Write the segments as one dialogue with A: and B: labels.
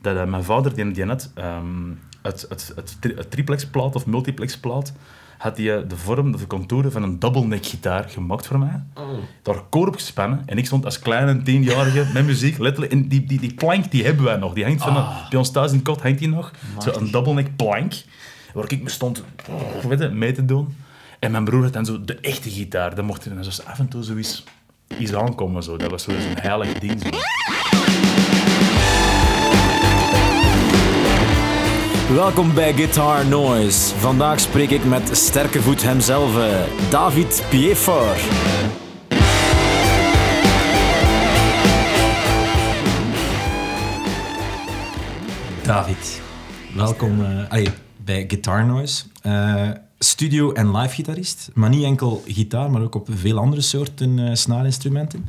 A: dat mijn vader, die, die had ehm, het, het, het, tri- het triplexplaat of multiplexplaat, had hij eh, de vorm, de contouren van een double neck gitaar gemaakt voor mij. Daar koor op gespannen. En ik stond als kleine tienjarige met muziek, letterlijk. En die, die, die plank, die hebben wij nog. Die hangt van een- bij ons thuis in kot, hangt die nog. Zo een double neck plank. Waar ik me stond oh, weet je, mee te doen. En mijn broer had dan zo de echte gitaar. Dan mocht hij dan zo af en toe zoiets iets aankomen. Zo. Dat was zo- zo'n heilig ding. Zo.
B: Welkom bij Guitar Noise. Vandaag spreek ik met sterkervoet hemzelf, eh, David Piefort. David, welkom allee, bij Guitar Noise. Eh, studio- en live-gitarist, maar niet enkel gitaar, maar ook op veel andere soorten eh snaarinstrumenten.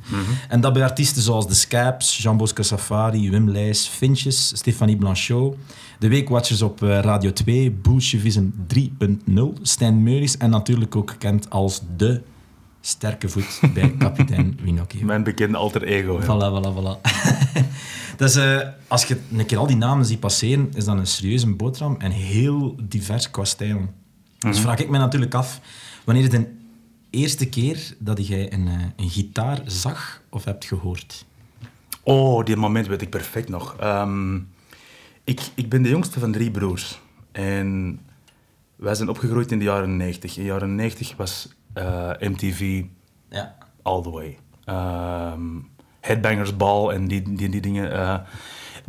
B: En dat bij artiesten zoals The Scaps, Jean Bosco Safari, Wim Leijs, Finches, Stefanie Blanchot, de Weekwatchers op eh, Radio 2, Bolsjevism 3.0, Stijn Meuris en natuurlijk ook gekend als de sterke voet bij kapitein Winocchio.
A: Mijn bekende alter ego. ja.
B: Voilà, voilà, voilà. dus als je een keer al die namen ziet passeren, is dat een serieuze boterham en heel divers qua stijl. Dus vraag ik me natuurlijk af, wanneer is de eerste keer dat jij een, eh, een gitaar zag of hebt gehoord?
A: Oh, die moment weet ik perfect nog. Ehm, ik, ik ben de jongste van drie broers. En wij zijn opgegroeid in de jaren 90. In de jaren 90 was eh, MTV
B: Ja.
A: all the way. Ehm, Headbangers Ball en die, die, die dingen. eh.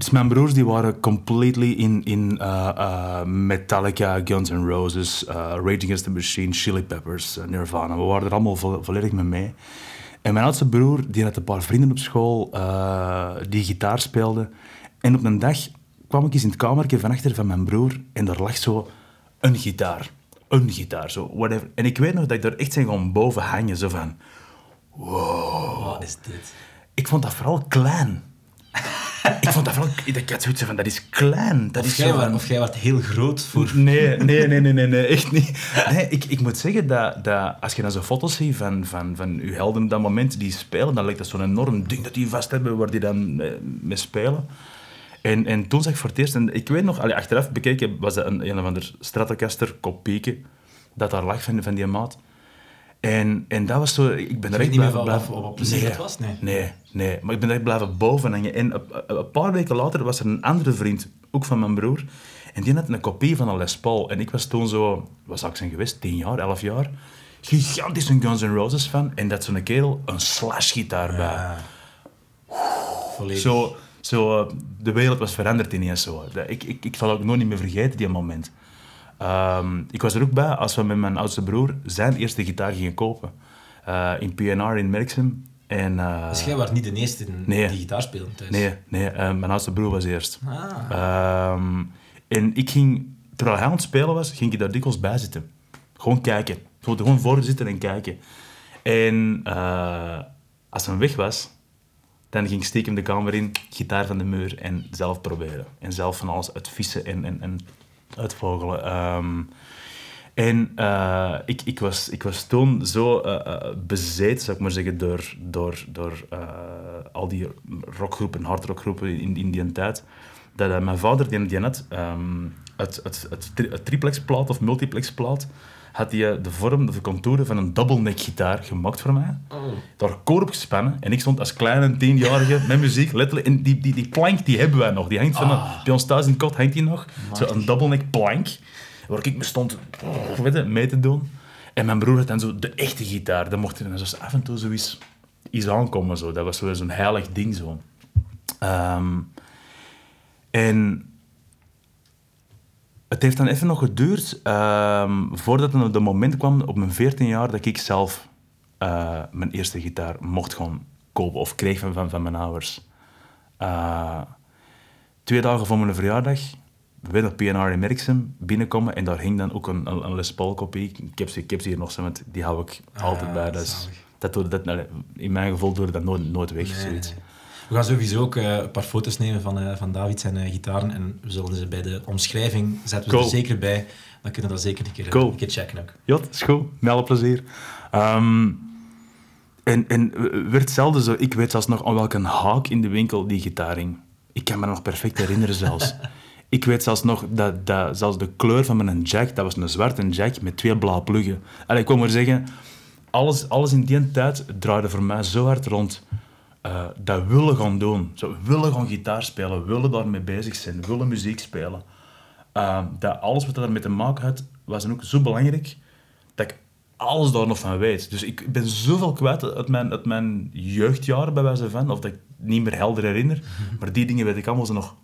A: Dus mijn broers die waren completely in, in eh, eh, Metallica, Guns N' Roses, eh, Rage Against the Machine, Chili Peppers, Nirvana. We waren er allemaal vo- volledig mee mee. En mijn oudste broer die had een paar vrienden op school die gitaar speelden. En op een dag kwam ik eens in het kamertje van achter van mijn broer en daar lag zo een gitaar. Een gitaar, zo, whatever. En ik weet nog dat ik daar echt zijn gaan boven hangen, zo van...
B: Wat is dit?
A: Ik vond dat vooral klein. Ik vond dat vooral... Ik had zoiets van, dat is klein. Dat
B: Of
A: is
B: jij,
A: zo van-
B: of jij werd heel groot voor...
A: Nee, nee, nee, nee, nee, nee, echt niet. Nee, ik, ik moet zeggen dat, dat als je dan zo foto's ziet van, van, van je helden op dat moment die spelen, dan lijkt dat zo'n enorm ding dat die vast hebben waar die dan eh, mee spelen. En, en toen zag ik voor het eerst, en ik weet nog, allee, achteraf bekeken, was dat een, een of ander Stratocaster kopieke dat daar lag van, van die maat. En, en dat was zo, ik ben echt
B: niet meer
A: blijven... blijven-
B: wat- wat plezier het was, nee.
A: Nee, nee, maar ik ben echt blijven boven hangen. En een, paar weken later was er een andere vriend, ook van mijn broer, en die had een kopie van een Les Paul. En ik was toen zo, wat zou ik zijn geweest, tien jaar, elf jaar, gigantisch een Guns N' Roses fan. En dat zo'n kerel een slash-gitaar bij.
B: Volledig.
A: Zo, zo, eh, de wereld was veranderd ineens zo. Ik, ik, ik zal ook nooit meer vergeten, die moment. Ehm, ik was er ook bij als we met mijn oudste broer zijn eerste gitaar gingen kopen. Eh, in PNR in Merksem. En, eh,
B: Dus jij was niet de eerste
A: Nee.
B: die gitaar speelde thuis?
A: Nee, nee eh, mijn oudste broer was eerst.
B: Ah.
A: Ehm, en ik ging, terwijl hij aan het spelen was, ging ik daar dikwijls bij zitten. Gewoon kijken. Gewoon, gewoon voor zitten en kijken. En als hij weg was, dan ging ik stiekem de kamer in, gitaar van de muur en zelf proberen. En zelf van alles uitvissen en, en, en uitvogelen. Ehm, en eh, ik, ik, was, ik was toen zo eh, bezet, zou ik maar zeggen, door, door, door al die rockgroepen, hardrockgroepen in, in die tijd, dat mijn vader, die, die had ehm, het, het, het, het triplexplaat of multiplexplaat, had hij eh, de vorm, de contouren van een double neck gitaar gemaakt voor mij. Daar koor op gespannen. En ik stond als kleine tienjarige met muziek, letterlijk. En die, die, die plank, die hebben wij nog. Die hangt van een- bij ons thuis in kot, hangt die nog. Zo een double neck plank. Waar ik me stond oh, weet je, mee te doen. En mijn broer had dan zo de echte gitaar. Dan mocht hij dan zo af en toe zoiets iets aankomen. Zo. Dat was zo- zo'n heilig ding. Zo. Ehm, en het heeft dan even nog geduurd ehm, voordat er de moment kwam op mijn 14 jaar dat ik zelf eh, mijn eerste gitaar mocht gaan kopen of kreeg van, van, van mijn ouders. Eh, twee dagen voor mijn verjaardag, weer op PNR in Merksem binnenkomen en daar hing dan ook een, een, een Les Paul kopie. Ik heb, ze, ik heb ze hier nog, want die hou ik altijd
B: ja,
A: bij. Dat
B: zalig.
A: dat, dat, in mijn gevoel doe ik dat nooit, nooit weg. zoiets.
B: We gaan sowieso ook eh, een paar foto's nemen van, eh, van David zijn eh, gitaren en we zullen ze bij de omschrijving zetten we
A: Cool.
B: ze er zeker bij. Dan kunnen we dat zeker een keer,
A: Cool.
B: een keer checken ook.
A: Ja, dat is goed. Met alle plezier. Ehm, en, en werd zelden zo... Ik weet zelfs nog aan welke haak in de winkel die gitaar hing. Ik kan me nog perfect herinneren zelfs. ik weet zelfs nog dat, dat zelfs de kleur van mijn jack, dat was een zwarte jack met twee blauwe pluggen. En ik kon maar zeggen, alles, alles in die tijd draaide voor mij zo hard rond. Eh, dat willen gaan doen. Zo, willen gaan gitaar spelen, willen daarmee bezig zijn, willen muziek spelen. Eh, dat alles wat daarmee te maken had, was dan ook zo belangrijk dat ik alles daar nog van weet. Dus ik ben zoveel kwijt uit mijn, uit mijn jeugdjaren, bij wijze van, of dat ik niet meer helder herinner. Maar die dingen weet ik allemaal zo nog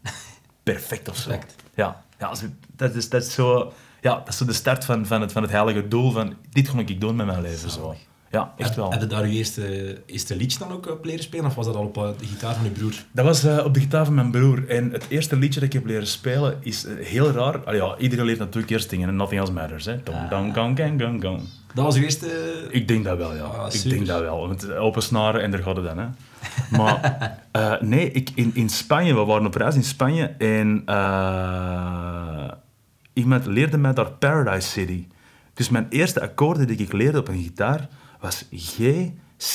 A: perfect of zo.
B: Perfect.
A: Ja, ja dat, is, dat, is zo, ja, dat is zo de start van, van, het, van het heilige doel van dit ga ik doen met mijn leven. Zo. Ja, echt wel.
B: Heb je daar je eerste, eerste liedje dan ook op leren spelen? Of was dat al op eh, de gitaar van je broer?
A: Dat was eh, op de gitaar van mijn broer. En het eerste liedje dat ik heb leren spelen is eh, heel raar. Allee, ja, iedereen leert natuurlijk eerst zingen en Nothing Else Matters. Hè. Dong, dong, gong, gang, gong, gong.
B: Dat was je eerste...
A: Ik denk dat wel, ja.
B: Ah,
A: ik denk dat wel. Want eh, open snaren en daar gaat het dan. Hè. Maar eh, nee, ik, in, in Spanje, we waren op reis in Spanje en eh, iemand leerde mij daar Paradise City. Dus mijn eerste akkoorden die ik leerde op een gitaar was G,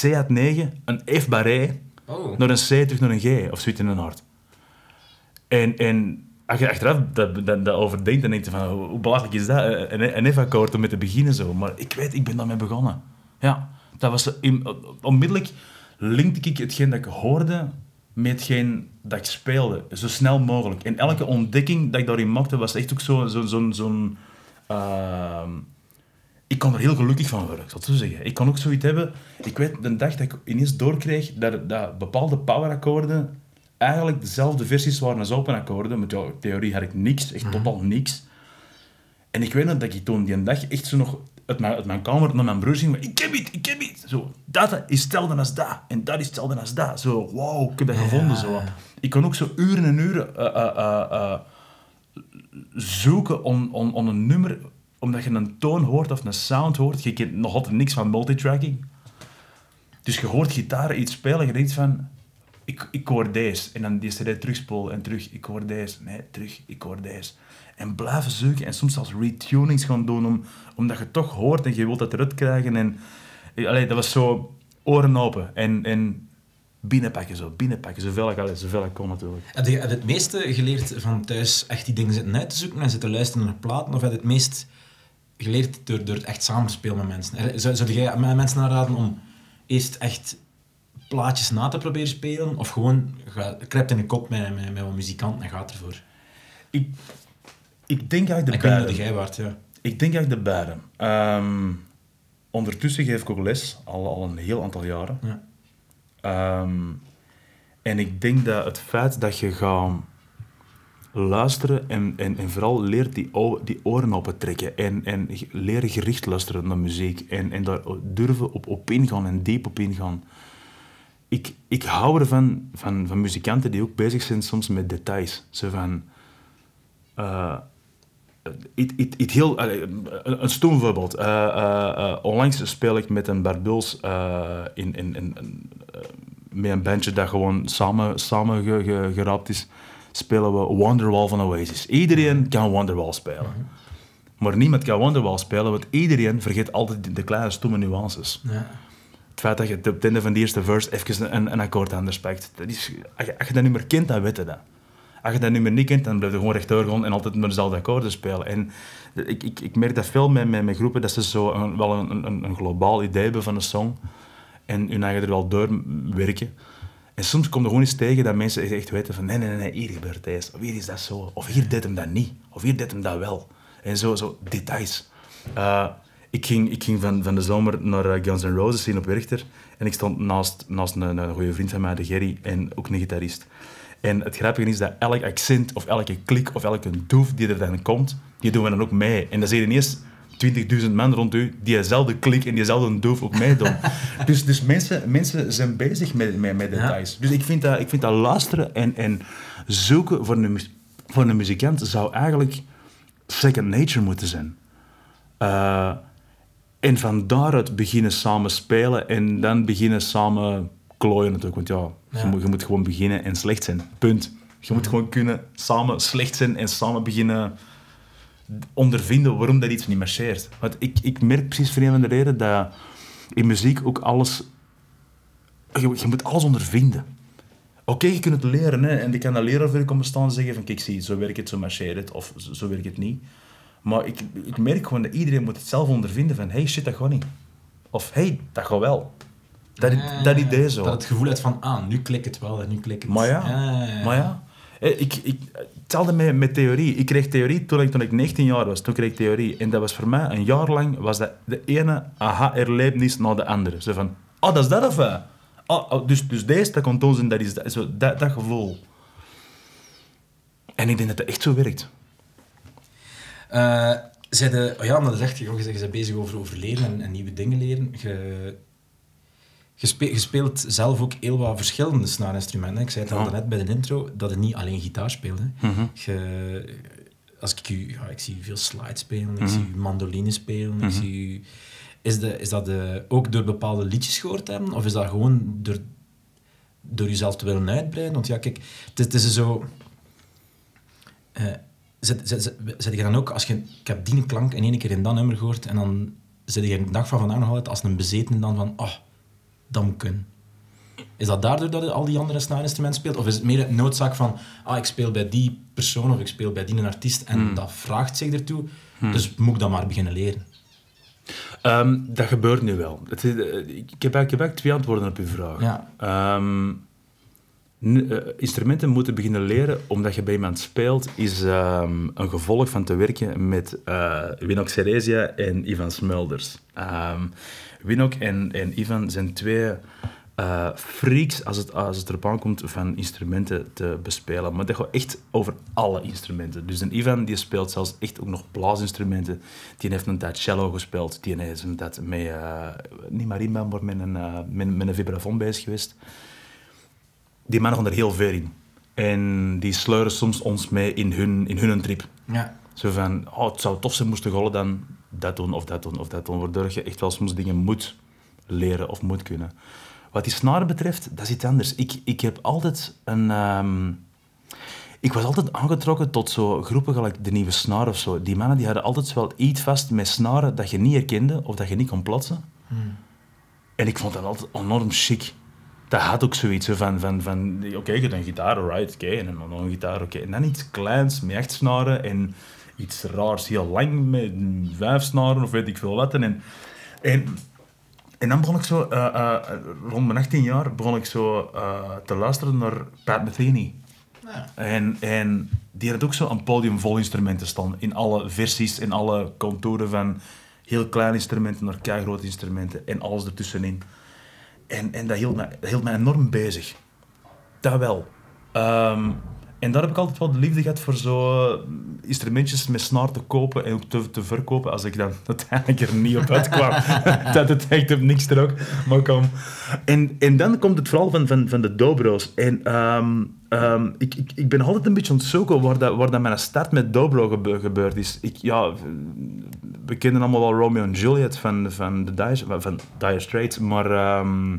A: C uit 9, een F barré,
B: Oh.
A: naar een C terug naar een G of zoiets in een hart. En, en als je achteraf dat, dat, dat overdenkt, dan denk je van, hoe, belachelijk is dat? Een, een F-akkoord om mee te beginnen zo. Maar ik weet, ik ben daarmee begonnen. Ja, dat was zo in- onmiddellijk linkte ik hetgeen dat ik hoorde met hetgeen dat ik speelde. Zo snel mogelijk. En elke ontdekking dat ik daarin maakte, was echt ook zo'n... Zo, zo, ehm, ik kon er heel gelukkig van worden, ik zal het zo zeggen. Ik kon ook zoiets hebben... Ik weet, de dag dat ik ineens doorkreeg dat, dat bepaalde powerakkoorden eigenlijk dezelfde versies waren als openakkoorden. Met ja, theorie had ik niks, echt totaal niks. En ik weet nog dat ik toen die dag echt zo nog uit mijn, uit mijn kamer naar mijn broer ging. maar Ik heb het, ik heb het. Zo, dat is hetzelfde als dat. En dat is hetzelfde als dat. Zo, wow, ik heb dat gevonden. Zo. Ik kon ook zo uren en uren eh, eh, eh, zoeken om, om, om een nummer, omdat je een toon hoort of een sound hoort. Je kent nog altijd niks van multitracking. Dus je hoort gitaar iets spelen en je denkt van, ik, ik hoor deze. En dan die cd terugspoelen en terug, ik hoor deze. Nee, terug, ik hoor deze. En blijven zoeken en soms zelfs retunings gaan doen, om, omdat je toch hoort en je wilt dat eruit krijgen. En, allee, dat was zo oren open en, en binnenpakken zo, binnenpakken, zoveel ik, allee, zoveel ik kon natuurlijk.
B: Heb je het meeste geleerd van thuis echt die dingen zitten uit te zoeken en zitten luisteren naar platen? Of heb je het meest geleerd door, door echt samen te spelen met mensen? Er- Zou, zou jij met mensen aanraden om eerst echt plaatjes na te proberen spelen? Of gewoon, ga, in de kop met, met, met wat muzikanten en gaat ervoor?
A: Ik, ik denk eigenlijk de
B: Ik
A: beide.
B: dat jij waard, ja.
A: Ik denk eigenlijk de beide. Ehm, ondertussen geef ik ook les, al, al een heel aantal jaren.
B: ja.
A: Ehm, en ik denk dat het feit dat je gaat luisteren en, en, en vooral leert die, die oren open trekken en, en leren gericht luisteren naar muziek en, en daar durven op, op ingaan en diep op ingaan. Ik, ik hou ervan van, van muzikanten die ook bezig zijn soms met details. Zo van... eh, iets iets- iets heel, een, stoem voorbeeld. Eh, eh, onlangs speel ik met een Bart Buls eh, in, in, in, met een bandje dat gewoon samen, samen ge, is. Spelen we Wonderwall van Oasis. Iedereen kan Wonderwall spelen. Maar niemand kan Wonderwall spelen, want iedereen vergeet altijd de, kleine stomme nuances.
B: Ja.
A: Het feit dat je op het einde van de eerste verse even een, een akkoord anders pakt. Dat is, als, je, als je dat niet meer kent, dan weet je dat. Als je dat niet meer niet kent, dan blijf je gewoon rechtdoor gaan en altijd maar dezelfde akkoorden spelen. En ik, ik, ik merk dat veel met, met, met groepen, dat ze zo een, wel een, een, een globaal idee hebben van een song. En hun eigen er wel door werken. En soms komt er gewoon eens tegen dat mensen echt weten van nee, nee, nee, hier gebeurt deze. Of hier is dat zo. Of hier deed hem dat niet. Of hier deed hem dat wel. En zo, zo details. Eh, ik ging, ik ging van, van de zomer naar eh, Guns N' Roses zien op Werchter. En ik stond naast, naast een, een goede vriend van mij, de Gerry, en ook een gitarist. En het grappige is dat elk accent of elke klik of elke doef die er dan komt, die doen we dan ook mee. En zie je ineens 20.000 man rond u die dezelfde klik en diezelfde doof ook meedoen. dus dus mensen, mensen zijn bezig met, met, met details. Dus ik vind dat, ik vind dat luisteren en, en zoeken voor een, voor een muzikant zou eigenlijk second nature moeten zijn. Eh, en van daaruit beginnen samen spelen en dan beginnen samen klooien natuurlijk. Want ja, Je,
B: Ja.
A: moet, je moet gewoon beginnen en slecht zijn. Punt. Je moet gewoon kunnen samen slecht zijn en samen beginnen ondervinden waarom dat iets niet marcheert. Want ik, ik merk precies voor een van de reden dat in muziek ook alles... Je, je moet alles ondervinden. Oké, je kunt het leren, hè, en ik kan een leraar voor je komen staan en zeggen van, kijk, zie, zo werkt het, zo marcheert het, of zo, zo werkt het niet. Maar ik, ik merk gewoon dat iedereen moet het zelf ondervinden van, hey, shit, dat gaat niet. Of, hey, dat gaat wel. Dat,
B: Ja,
A: dat idee zo.
B: Dat het gevoel hebt van, ah, nu klikt het wel en nu klikt het.
A: Maar ja, maar ja. Eh, Ik, ik, hetzelfde met, met theorie. Ik kreeg theorie toen ik, toen ik 19 jaar was. Toen kreeg ik theorie. En dat was voor mij, een jaar lang, was dat de ene aha-erlevenis na de andere. Zo van, oh, dat is dat of wat? Oh, dus, dus deze, dat komt ons en dat is dat. Zo, dat, dat gevoel. En ik denk dat dat echt zo werkt.
B: Zij de, oh ja, dat is echt, je bent bezig over, over leren en, en nieuwe dingen leren. Je, spe- je speelt zelf ook heel wat verschillende snaarinstrumenten. Ik zei het al net bij de intro, dat je niet alleen gitaar speelt. Hè.
A: Mhm.
B: Je, als ik, u, ja, ik zie u veel slide spelen, ik
A: Mhm.
B: zie u mandoline spelen, ik zie u... Is, de, is dat de, ook door bepaalde liedjes gehoord hebben? Of is dat gewoon door, door jezelf te willen uitbreiden? Want ja, kijk, het, is- het is zo... eh, zet, zet, zet, zet je dan ook, als je, ik heb die klank in één keer in dat nummer gehoord, en dan zit je de dag van vandaag nog altijd als een bezeten dan van, oh, dat kunnen. Is dat daardoor dat je al die andere snaarinstrumenten speelt? Of is het meer het noodzaak van, ah, ik speel bij die persoon of ik speel bij die artiest en dat vraagt zich ertoe, dus moet ik dan maar beginnen leren?
A: Ehm, dat gebeurt nu wel. Het is, eh, ik, heb, eigenlijk- ik heb eigenlijk twee antwoorden op uw vraag.
B: Ja.
A: Ehm, eh, instrumenten moeten beginnen leren omdat je bij iemand speelt, is ehm, een gevolg van te werken met eh Winok Ceresia en Ivan Smulders. Winok en, en Ivan zijn twee eh, freaks als het, als het erop aankomt van instrumenten te bespelen. Maar dat gaat echt over alle instrumenten. Dus een Ivan die speelt zelfs echt ook nog blaasinstrumenten. Die heeft een tijd cello gespeeld. Die is een tijd met, eh, niet marimba, maar met een, eh, met, met een vibrafoon bezig geweest die mannen gaan er heel ver in. En die sleuren soms ons mee in hun, in hun trip.
B: Ja.
A: Zo van, oh, het zou tof zijn moesten gollen dan dat doen of dat doen of dat doen. Waardoor je echt wel soms dingen moet leren of moet kunnen. Wat die snaren betreft, dat is iets anders. Ik, ik heb altijd een... ehm, ik was altijd aangetrokken tot zo groepen gelijk de Nieuwe Snaar of zo. Die mannen die hadden altijd wel iets vast met snaren dat je niet herkende of dat je niet kon plaatsen. En ik vond dat altijd enorm chic. Dat had ook zoiets zo van, van, van oké, je hebt een gitaar, alright, oké, en dan nog een gitaar, oké. En dan iets kleins met echt snaren en iets raars, heel lang met vijf snaren of weet ik veel wat. En, en, en dan begon ik zo, eh, eh, rond mijn 18 jaar, begon ik zo eh, te luisteren naar Pat Metheny. En, en die had ook zo een podium vol instrumenten staan. In alle versies, in alle contouren van heel kleine instrumenten naar keigrote instrumenten. En alles ertussenin. En, en dat, hield mij, dat hield mij enorm bezig. Dat wel. Ehm, en daar heb ik altijd wel de liefde gehad voor zo eh, instrumentjes met snaar te kopen en ook te, te verkopen als ik dan uiteindelijk er niet op uitkwam. dat het echt op niks trok. Maar kom. En, en dan komt het vooral van, van, van de dobro's. En ehm, ehm, ik, ik, ik ben altijd een beetje aan het zoeken waar, dat, waar dat mijn start met dobro gebe- gebeurd is. Ik, ja, we kennen allemaal wel Romeo en Juliet van, van, de Dire, van Straits, maar... ehm,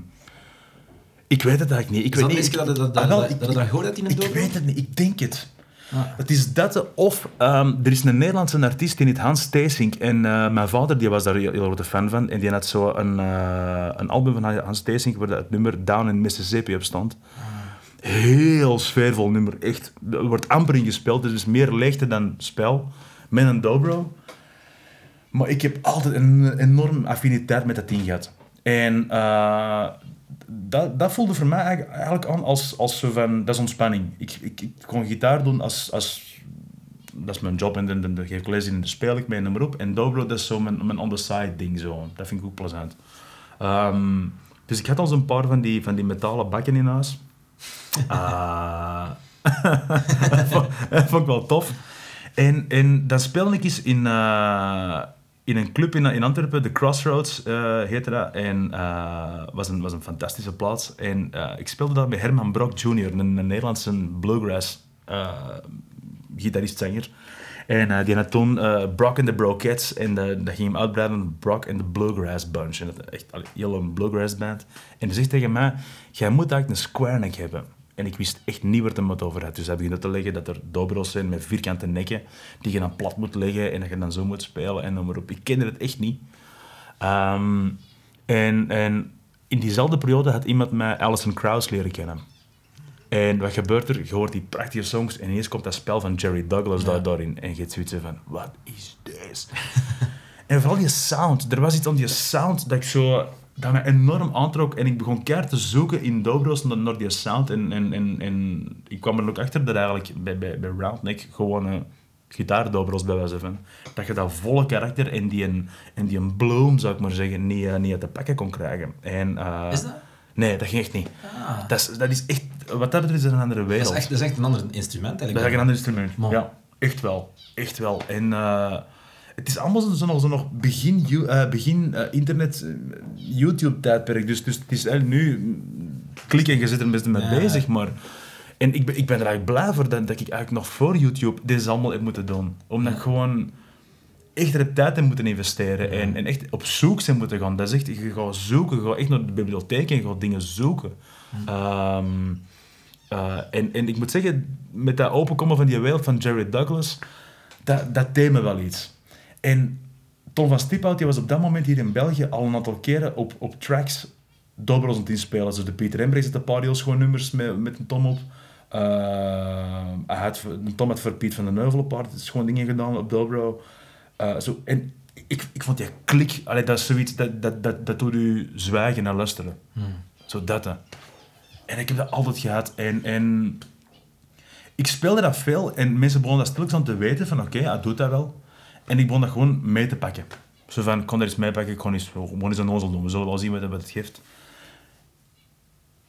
A: ik weet het eigenlijk niet. Ik weet niet.
B: dat- dat-
A: Ah,
B: dat-
A: ik-
B: dat dat in een
A: Ik weet het niet. Ik denk het.
B: Ah.
A: Het is dat, of ehm, er is een Nederlandse artiest die heet Hans Steesink. En eh, mijn vader die was daar heel, grote fan van. En die had zo een, eh, een album van Hans Steesink waar dat het nummer Down in Mississippi op stond. Heel sfeervol nummer, echt. Er wordt amper in gespeeld, dus het is meer leegte dan spel. Met een dobro. Maar ik heb altijd een enorm affiniteit met dat ding gehad. En eh, dat, dat voelde voor mij eigenlijk, aan als, als zo van, dat is ontspanning. Ik, ik, ik kon gitaar doen als, als dat is mijn job en dan, geef ik les in en dan speel ik mee en op. En dobro, dat is zo mijn, mijn on-the-side ding zo. Dat vind ik ook plezant. Ehm, dus ik had al zo'n paar van die, van die metalen bakken in huis. Ah. dat vond dat vond ik wel tof. En, en dan speelde ik eens in, eh, in een club in, Antwerpen, de Crossroads eh heette dat. En eh was, een, was een fantastische plaats. En eh, ik speelde daar met Herman Brock Jr., een, een Nederlandse bluegrass eh gitarist-zanger. En die had toen Brock and the Brokettes. En dat ging hem uitbreiden Brock and the Bluegrass Bunch. En dat is echt heel een bluegrass band. En hij zegt tegen mij, jij moet eigenlijk een square neck hebben. En ik wist echt niet waar het hem het over had. Dus hij uit te leggen dat er dobro's zijn met vierkante nekken, die je dan plat moet leggen en dat je dan zo moet spelen en noem maar op. Ik kende het echt niet. Ehm, en, en in diezelfde periode had iemand mij Alison Krauss leren kennen. En wat gebeurt er? Je hoort die prachtige songs en ineens komt dat spel van Jerry Douglas daar, daarin. En je hebt zoiets van, wat is dit? en vooral die sound. Er was iets aan die sound dat ik zo... Dat me enorm aantrok. En ik begon keihard te zoeken in Dobro's naar, naar die sound. En, en, en, en ik kwam er ook achter dat eigenlijk bij, bij, bij Roundneck gewoon een gitaardobro's bij wijze van. Dat je dat volle karakter en die, een, en die een bloom, zou ik maar zeggen, niet, eh, niet uit de pakken kon krijgen. En, eh,
B: Is dat?
A: Nee, dat ging echt niet.
B: Ah.
A: Dat, is, dat is echt... Wat dat betreft is een andere wereld.
B: Dat is, echt, dat is echt een ander instrument
A: Dat is
B: eigenlijk.
A: eigenlijk een ander instrument.
B: Man.
A: Ja, echt wel. Echt wel. En eh, het is allemaal zo, nog, zo nog begin, eh, begin eh, internet, eh, YouTube-tijdperk. Dus, dus het is eigenlijk nu... mm, Klik en je zit er best mee
B: Ja.
A: bezig, maar... En ik ben, ik ben er eigenlijk blij voor dat, dat ik eigenlijk nog voor YouTube dit allemaal heb moeten doen. Omdat ik gewoon echt er tijd in moeten investeren en, en echt op zoek zijn moeten gaan. Dat is echt, je gaat zoeken, je gaat echt naar de bibliotheek en je gaat dingen zoeken. Ehm, eh, en, en ik moet zeggen, met dat openkomen van die wereld van Jerry Douglas, dat, dat deed me wel iets. En Tom van Stiphout die was op dat moment hier in België al een aantal keren op, op tracks dobros aan het inspelen. Dus de Pieter Embrecht zet een paar heel schoon nummers met, met een Tom op. Eh, hij had, een Tom had voor Piet van den Neuvel een paar schoon dingen gedaan op dobro. Eh, zo, en ik, ik vond die klik, allee, dat is zoiets, dat, dat, dat, dat doet u zwijgen en luisteren. Zo dat. hè. En ik heb dat altijd gehad. En, en ik speelde dat veel en mensen begonnen dat aan te weten van oké, hij doet dat wel. En ik begon dat gewoon mee te pakken. Zo van, kon er eens mee pakken, ik kon eens, gewoon eens een nozel doen. We zullen wel zien wat, wat het geeft.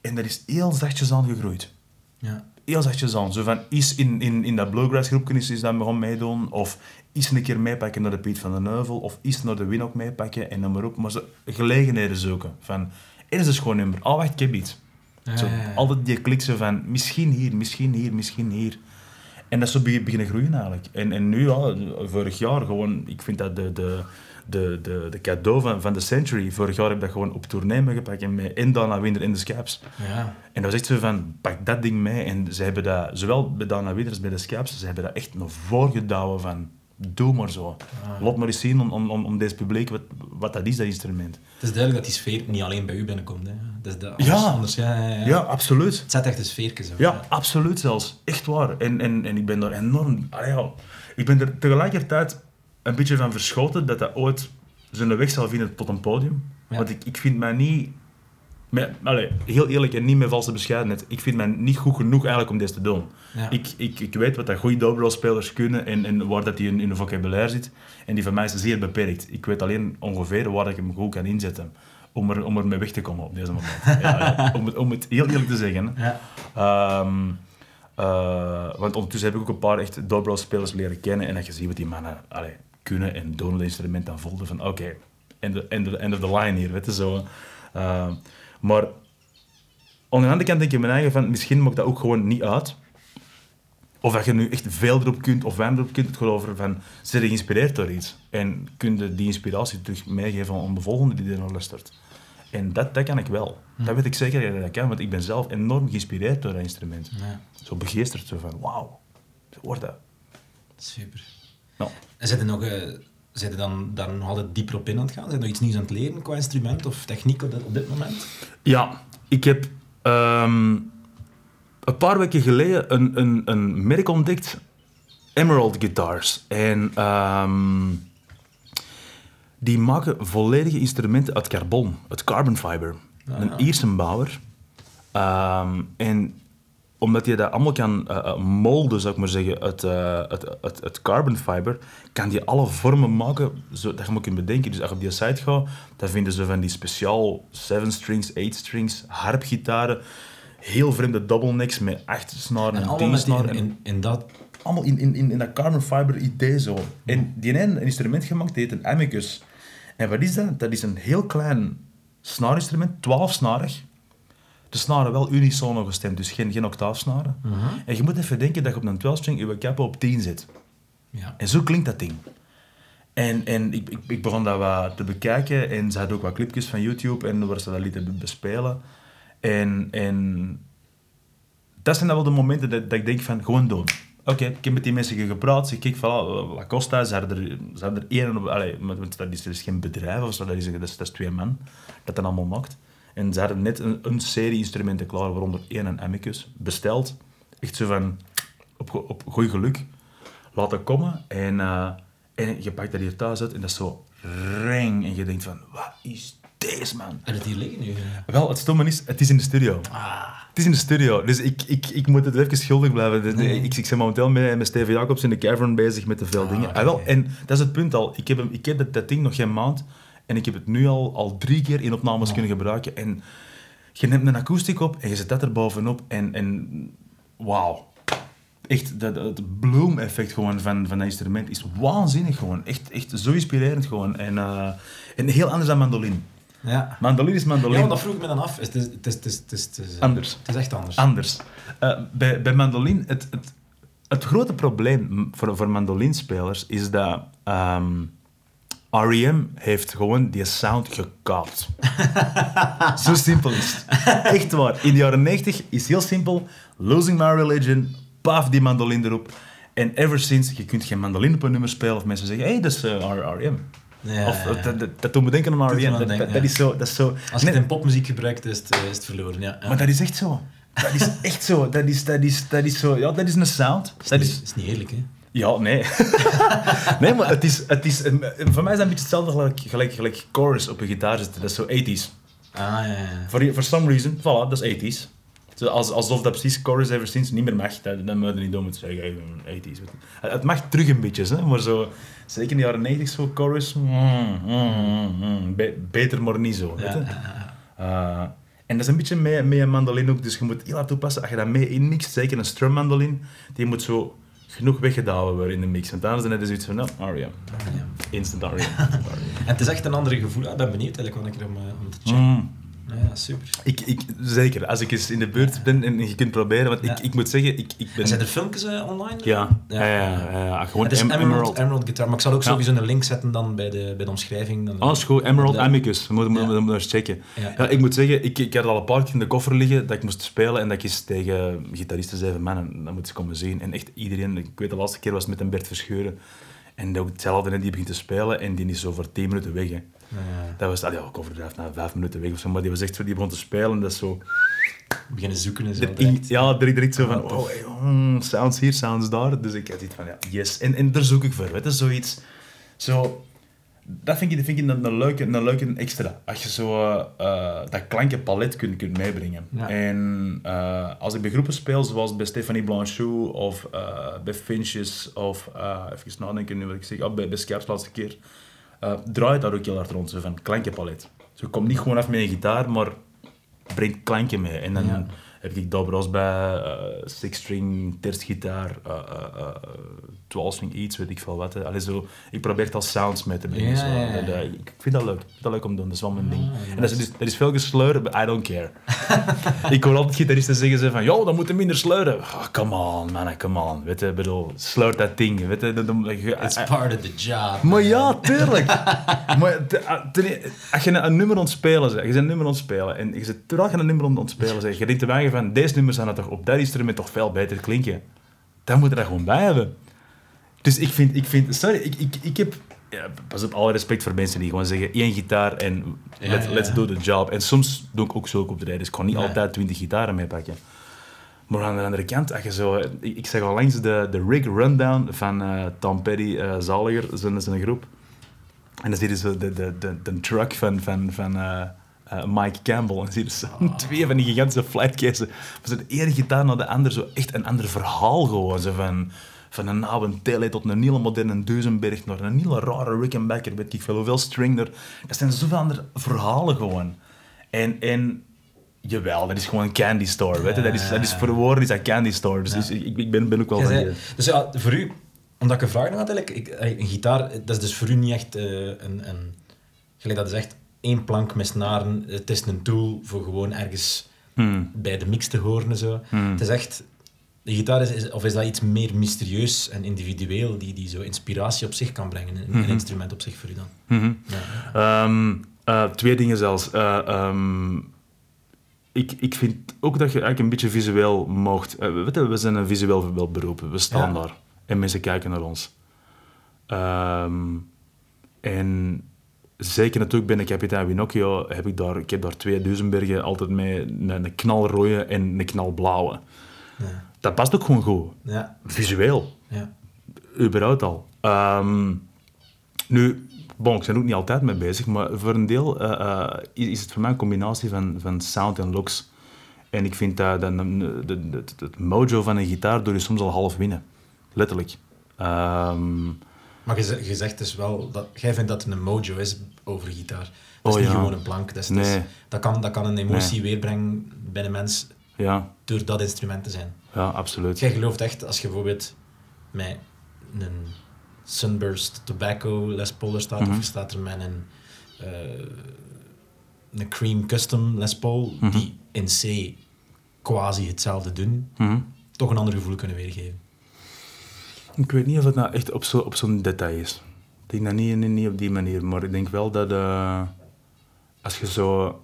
A: En dat is heel zachtjes aan gegroeid.
B: Ja.
A: Heel zachtjes aan. Zo van, is in, in, in dat bluegrass groepje is, is dat begon meedoen. Of is een keer meepakken naar de Piet van den Neuvel. Of is naar de Win ook meepakken en noem maar op. Maar zo gelegenheden zoeken. Van, er is een schoon nummer. Oh, wacht, ik heb iets.
B: Ja,
A: Zo,
B: ja, ja.
A: altijd die klik zo van, misschien hier, misschien hier, misschien hier. En dat is zo begin- beginnen groeien eigenlijk. En, en nu, ja, vorig jaar gewoon, ik vind dat de, de, de, de, de cadeau van, van de century. Vorig jaar heb ik dat gewoon op tournee meegepakt en met en Dana Winder in de Scaps.
B: Ja.
A: En dat was echt zo van, pak dat ding mee. En ze hebben dat, zowel bij Dana Winder als bij de Scaps, ze hebben dat echt naar voren gedouwen van, doe maar zo. Laat maar eens zien om, om, om, om deze publiek wat, wat dat is, dat instrument.
B: Het is duidelijk dat die sfeer niet alleen bij u binnenkomt. Hè. Dat is de, anders,
A: Ja.
B: anders, ja, ja, ja.
A: Ja, absoluut.
B: Het zet echt een sfeerke zo.
A: Ja, absoluut zelfs. Echt waar. En, en, en ik ben daar enorm... Allee. Ik ben er tegelijkertijd een beetje van verschoten dat dat ooit zijn weg zal vinden tot een podium. Want ik, ik vind mij niet... Met, allee, heel eerlijk en niet met valse bescheidenheid. Ik vind mij niet goed genoeg eigenlijk om dit te doen.
B: Ja.
A: Ik, ik, ik weet wat dat goede dobro-spelers kunnen en, en waar dat die in, in hun vocabulaire zit. En die van mij is zeer beperkt. Ik weet alleen ongeveer waar ik hem goed kan inzetten. Om er, om er mee weg te komen op deze moment. ja, om, het, om het heel eerlijk te zeggen.
B: Ja.
A: Ehm, eh, want ondertussen heb ik ook een paar echt dobro-spelers leren kennen. En dat je ziet wat die mannen allee, kunnen en doen het instrument dan voelden van oké, end, of- end, end of the line hier, weet je zo. Maar aan de andere kant denk ik mijn eigen van misschien maakt dat ook gewoon niet uit. Of dat je nu echt veel erop kunt of weinig erop kunt. Het gaat over van, zijn je geïnspireerd door iets? En kun je die inspiratie terug meegeven aan de volgende die er naar luistert? En dat, dat kan ik wel. Dat weet ik zeker dat ik dat kan, want ik ben zelf enorm geïnspireerd door dat instrument.
B: Ja.
A: Zo begeesterd, zo van, wauw, zo wordt dat.
B: Super.
A: Nou,
B: En zit je nog... eh, Zit je dan daar nog altijd dieper op in aan het gaan? Zijn je nog iets nieuws aan het leren qua instrument of techniek op dit, op dit moment?
A: Ja, ik heb ehm, een paar weken geleden een, een, een merk ontdekt, Emerald Guitars. En ehm, die maken volledige instrumenten uit carbon, uit carbon fiber. Een Ierse bouwer. Ehm, en omdat je dat allemaal kan eh, eh, molden, zou ik maar zeggen, uit, eh, uit, uit, uit carbon fiber, kan die alle vormen maken zo, dat je maar kunt bedenken. Dus als je op die site gaat, dan vinden ze van die speciaal 7 strings, 8 strings, harpgitaren, heel vreemde double necks met 8 snaren
B: En
A: en
B: allemaal
A: 10
B: met die,
A: snaren.
B: in, in, in dat...
A: Allemaal in, in, in, dat carbon fiber idee zo. En die heeft een instrument gemaakt, die heet een amicus. En wat is dat? Dat is een heel klein snaarinstrument, 12 snarig. De snaren wel unisono gestemd, dus geen, geen octaafsnaren. En je moet even denken dat je op een 12-string je kappen op 10 zit.
B: Ja.
A: En zo klinkt dat ding. En, en ik, ik, ik begon dat wat te bekijken en ze had ook wat clipjes van YouTube en waar ze dat lieten bespelen. En, en dat zijn dan wel de momenten dat, dat ik denk van, gewoon doen. Oké, ik heb met die mensen gepraat, ze kijk, voilà, wat kost dat? Ze hadden er, ze hadden er één, allee, dat is, dat is geen bedrijf of zo, dat is, dat is, dat is twee man, dat dat allemaal maakt. En ze hadden net een, een serie instrumenten klaar, waaronder één een amicus, besteld. Echt zo van, op, op goed geluk, laten komen. En, eh, en je pakt dat hier thuis uit en dat is zo reng. En je denkt van, wat is deze, man?
B: En het hier liggen nu.
A: Wel, het stomme is, het is in de studio. Het is in de studio, dus ik, ik, ik moet het even schuldig blijven. Dus
B: Nee.
A: Ik, ik ben momenteel met, met Steven Jacobs in de cavern bezig met te veel
B: Ah,
A: dingen. Ah, wel, en dat is het punt al. Ik heb, hem, ik heb dat, dat ding nog geen maand en ik heb het nu al, al drie keer in opnames kunnen gebruiken. En je neemt een akoestiek op en je zet dat er bovenop en, en wauw. Echt, dat, het bloem-effect gewoon van, van dat instrument is waanzinnig gewoon. Echt, echt zo inspirerend gewoon. En, eh, en heel anders dan mandoline.
B: Ja.
A: Mandoline is
B: Ja,
A: mandoline.
B: want dat vroeg ik me dan af. Het is, het is, het is, het is, het is, eh,
A: Anders.
B: Het is echt anders.
A: anders. Eh, bij, bij mandoline, het, het, het grote probleem voor, voor mandolinespelers is dat ehm, R.E.M. heeft gewoon die sound gekaapt. Zo simpel is het. Echt waar. In de jaren 90 is heel simpel. Losing My Religion, paf die mandoline erop. En ever since, je kunt geen mandoline op een nummer spelen of mensen zeggen, hé, hey, dat is eh, R- R.E.M.
B: Ja,
A: of,
B: ja, ja.
A: Dat, dat, doet me denken aan R.E.M. Dat,
B: denken,
A: dat, dat
B: ja.
A: is zo... Dat is zo
B: Als je het in popmuziek gebruikt, is het, eh, is het verloren. Ja.
A: Maar dat is echt zo. Dat is echt zo. Dat is, dat is, dat is zo. Ja, dat is een sound.
B: is,
A: Dat is,
B: is niet eerlijk, hè?
A: Ja, nee. nee, maar het is, het is... Voor mij is dat een beetje hetzelfde gelijk, gelijk, gelijk chorus op een gitaar zitten. Dat is zo 80s.
B: Ah, ja, ja.
A: For, for some reason, voilà, dat is 80s. Zo als, alsof dat precies chorus ever since niet meer mag. Dat, dat moet je niet doen moeten zeggen. hey, 80s. weet je. Het, mag terug een beetje, hè, maar zo... Zeker in de jaren 90 zo chorus... mm, mm, mm, be- beter maar niet zo.
B: Ja.
A: Uh, en dat is een beetje met, met een mandoline ook, dus je moet heel hard oppassen. Als je dat mee inmixt, zeker een strum mandoline, die moet zo genoeg weggedouwen worden in de mix. Want anders dan heb je zoiets van, nou, R.E.M.
B: Ja.
A: Instant R.E.M.
B: En het is echt een ander gevoel. Ik ben benieuwd eigenlijk wat ik er om, eh, om te checken.
A: Mm.
B: Ja, super.
A: Ik, ik, zeker, als ik eens in de buurt ben en je kunt proberen, want
B: Ja.
A: ik, ik moet zeggen, ik, ik ben...
B: En zijn er filmpjes eh, online?
A: Ja, ja, ja, ja, ja, gewoon
B: Het Emerald,
A: Emerald.
B: Emerald Guitar, maar ik zal ook
A: Ja.
B: sowieso een link zetten dan bij de, bij de omschrijving. Dan,
A: Alles goed, Emerald. Amicus. We moeten, we eens checken.
B: Ja.
A: Ja. ik moet zeggen, ik, ik had al een paar keer in de koffer liggen dat ik moest spelen en dat ik eens tegen gitaristen zei van man, dat moet ze komen zien. En echt iedereen, ik weet de laatste keer was met een Bert Verscheuren. En ook hetzelfde, die begint te spelen en die is zo voor 10 minuten weg. Hè.
B: Ja.
A: Dat was, allee, ik overdrijf, na 5 minuten weg of zo, maar die was echt zo, die begon te spelen en dat is zo...
B: Beginnen zoeken en zo. Direct.
A: ja, direct, direct zo van,
B: Ah,
A: oh, hey, mm, sounds hier, sounds daar. Dus ik had iets van, ja, yes. En, en daar zoek ik voor, weet je, zoiets... Zo, dat vind ik, dat vind ik een, een, leuke, een leuke extra. Als je zo eh, dat klankenpalet kunt, kunt meebrengen.
B: Ja.
A: En eh, als ik bij groepen speel, zoals bij Stephanie Blanchot of eh, bij Finches of, even nadenken nu wat ik zeg, oh, bij, bij Skype's laatste keer, eh, draait daar ook heel hard rond, zo van klankenpalet. Ze komt niet gewoon af met een gitaar, maar brengt klanken mee. En dan heb ik dobros bij, eh, six-string, tersgitaar, eh, 12 iets, weet ik veel wat. Allee, zo, ik probeer het als sounds mee te brengen. Zo. Eh, ik vind dat leuk. Dat leuk om te doen. Dat is wel mijn
B: ah, ding.
A: En dat is, dat er is veel gesleuren, but I don't care. ik hoor altijd gitaristen zeggen ze van, joh, dan moeten minder sleuren. Ah, come on, man, come on. Weet je, bedoel, sleur dat ding. Weet je,
B: It's part of the job.
A: Maar ja, tuurlijk. maar ah, e- als je een nummer ontspelen zeg, je bent een nummer ontspelen en je zit terwijl je een nummer ontspelen zeg, je denkt te weinig van, deze nummers zijn het toch op dat instrument toch veel beter klinken. Dan moet je dat gewoon bij hebben. Dus ik vind, ik vind sorry, ik, ik, ik heb, ja, pas op alle respect voor mensen die gewoon zeggen, één gitaar en
B: Ja,
A: let,
B: ja,
A: let's do the job. En soms doe ik ook zo op de rij, dus ik kan niet altijd twintig gitaren meepakken. Maar aan de andere kant, als je zo, ik, ik zeg al langs de, de rig rundown van eh, Tom Petty, eh, Zaliger, zijn, zijn groep. En dan zie je zo de, de, de, de truck van, van, van eh, Mike Campbell. En dan zie je zo twee van die gigantische flatcases. Van de ene gitaar naar de andere, zo echt een ander verhaal gewoon. Zo van, van een oude Tele tot een hele moderne Duisenberg, naar een hele rare Rickenbacker, weet ik veel, hoeveel string er. Dat zijn zoveel andere verhalen gewoon. En, en jawel, dat is gewoon een candy store, weet je. Dat is, dat is voor woorden is dat candy store. Dus, dus ik, ik ben, ben ook wel van...
B: dus ja, voor u, omdat ik een vraag had eigenlijk, ik, eh, een gitaar, dat is dus voor u niet echt eh, een, een... Gelijk dat is echt één plank met snaren, het is een tool voor gewoon ergens
A: Hmm.
B: bij de mix te horen en zo.
A: Hmm.
B: Het is echt... De gitaar is, is- of is dat iets meer mysterieus en individueel, die, die zo inspiratie op zich kan brengen, een, een instrument op zich voor u dan?
A: Mhm.
B: Ja.
A: Ehm, eh, twee dingen zelfs. Eh, ehm, ik, ik vind ook dat je eigenlijk een beetje visueel mocht. eh, weet je, we zijn een visueel wel beroep. We staan
B: Ja.
A: daar. En mensen kijken naar ons. Ehm, en zeker natuurlijk binnen Kapitein Winocchio heb ik daar, ik heb daar twee Duisenbergen altijd mee, een, een knalrode en een knalblauwe.
B: Ja.
A: Dat past ook gewoon goed.
B: Ja.
A: Visueel,
B: Ja.
A: überhaupt al. Ehm, nu, bon, ik ben er ook niet altijd mee bezig, maar voor een deel eh, eh, is is het voor mij een combinatie van, van sound en looks. En ik vind dat, dat het mojo van een gitaar door je soms al half winnen. Letterlijk. Ehm,
B: Maar je, ze- je zegt dus wel, dat, jij vindt dat het een mojo is over gitaar. Dat
A: Oh,
B: is niet
A: ja.
B: gewoon een plank. Dat, is, dat, is-
A: Nee.
B: dat, kan, dat kan een emotie
A: Nee.
B: weerbrengen bij een mens
A: ja,
B: door dat instrument te zijn.
A: ja, absoluut.
B: Jij gelooft echt, als je bijvoorbeeld met een Sunburst Tobacco Les Paul er staat,
A: Mhm.
B: of je staat er met een, eh, een Cream Custom Les Paul,
A: Mhm.
B: die in C quasi hetzelfde doen,
A: Mhm.
B: toch een ander gevoel kunnen weergeven.
A: Ik weet niet of het nou echt op zo'n op zo'n detail is. Ik denk dat niet, niet, niet op die manier, maar ik denk wel dat eh, als je zo...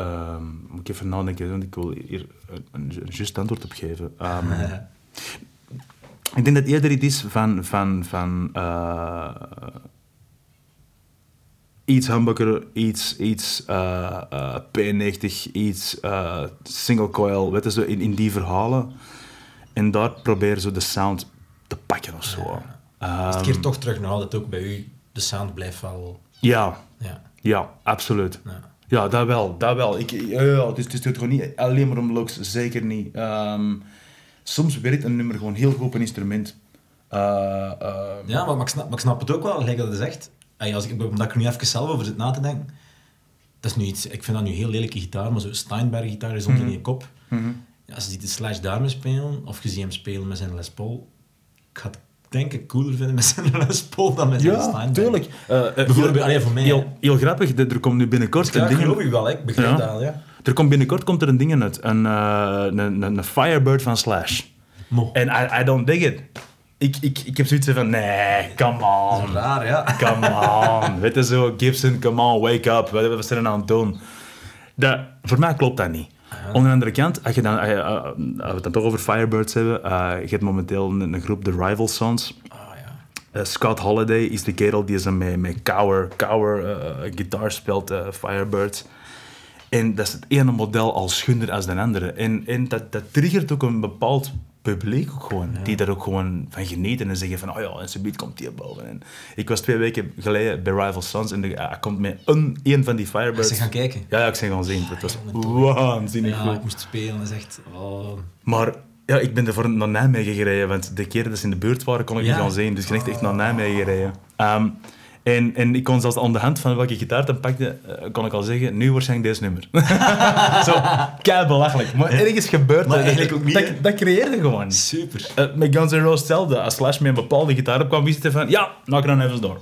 A: ehm, moet ik even nadenken, want ik wil hier een, een, een juist antwoord op geven. Ehm, ik denk dat eerder iets is van, van, van eh, iets humbucker, iets, iets eh, eh, P90, iets single coil, weet je, zo in, in die verhalen. En daar proberen ze de sound te pakken of zo.
B: Het
A: Ehm,
B: keert toch terug naar dat ook bij u, de sound blijft wel...
A: ja,
B: Ja,
A: ja, absoluut.
B: ja.
A: Ja, dat wel, dat wel. Ik, ja, ja, het, is, het is gewoon niet alleen maar om looks, zeker niet. Ehm, soms werkt een nummer gewoon heel goed op een instrument. Eh, ehm,
B: Ja, maar, maar, ik snap, maar ik snap het ook wel, gelijk dat je zegt. Als ik, omdat ik er nu even zelf over zit na te denken. Dat is nu iets, ik vind dat nu heel lelijke gitaar, maar zo'n Steinberg-gitaar is onder in je kop.
A: mhm.
B: Ja, als je ziet de Slash daarmee spelen, of je ziet hem spelen met zijn Les Paul, ik ga het denk ik cooler vinden met zijn Les Paul dan met zijn
A: Ja,
B: Steinberg.
A: tuurlijk. Eh, eh,
B: Bijvoorbeeld,
A: heel,
B: allee, voor mij,
A: heel, heel grappig, er er komt nu binnenkort
B: Ja,
A: een
B: ik
A: ding...
B: geloof u wel, ik begrijp
A: Ja.
B: dat al, ja.
A: Er komt binnenkort komt er een ding uit. Een, eh, een, een, een Firebird van Slash. En I, I don't dig it. Ik, ik, ik heb zoiets van, nee, come on.
B: Raar, ja.
A: Come on. Weet je zo, Gibson, come on, wake up. Wat wat zijn we nou aan het doen? Dat, voor mij klopt dat niet. Aan de andere kant, als, je dan, als, eh, als we het dan toch over Firebirds hebben, eh, je hebt momenteel een, een groep, de Rival Sons.
B: Ah, ja.
A: Eh, Scott Holiday is de kerel die ze met, met Cower, Cower eh, gitaar speelt, eh, Firebirds. En dat is het ene model al schunder als de andere. En, en dat, dat triggert ook een bepaald publiek ook gewoon, die daar ook gewoon van genieten en zeggen van, oh ja, en subiet komt die boven. En ik was twee weken geleden bij Rival Sons en de, hij komt met een, een van die Firebirds.
B: Ze gaan kijken.
A: Ja, ja, ik ben gaan zien. Dat was
B: toch.
A: waanzinnig
B: Ja,
A: goed.
B: ik moest spelen, dat is echt... Oh.
A: Maar ja, ik ben ervoor naar Nijmegen gereden, want de keer dat ze in de buurt waren, kon ik
B: Ja.
A: niet gaan zien. Dus ik ben echt, echt naar Nijmegen gereden. Ehm, en, en ik kon zelfs aan de hand van welke gitaar dan pakte, eh, kon ik al zeggen, nu waarschijnlijk deze nummer. Zo, kei belachelijk. Maar ergens gebeurt
B: Maar
A: dat.
B: eigenlijk ook niet,
A: Dat, dat creëerde gewoon.
B: Super.
A: Eh, met Guns N' Roses hetzelfde. Als Slash met een bepaalde gitaar opkwam, wist je van, ja, knock it on even door.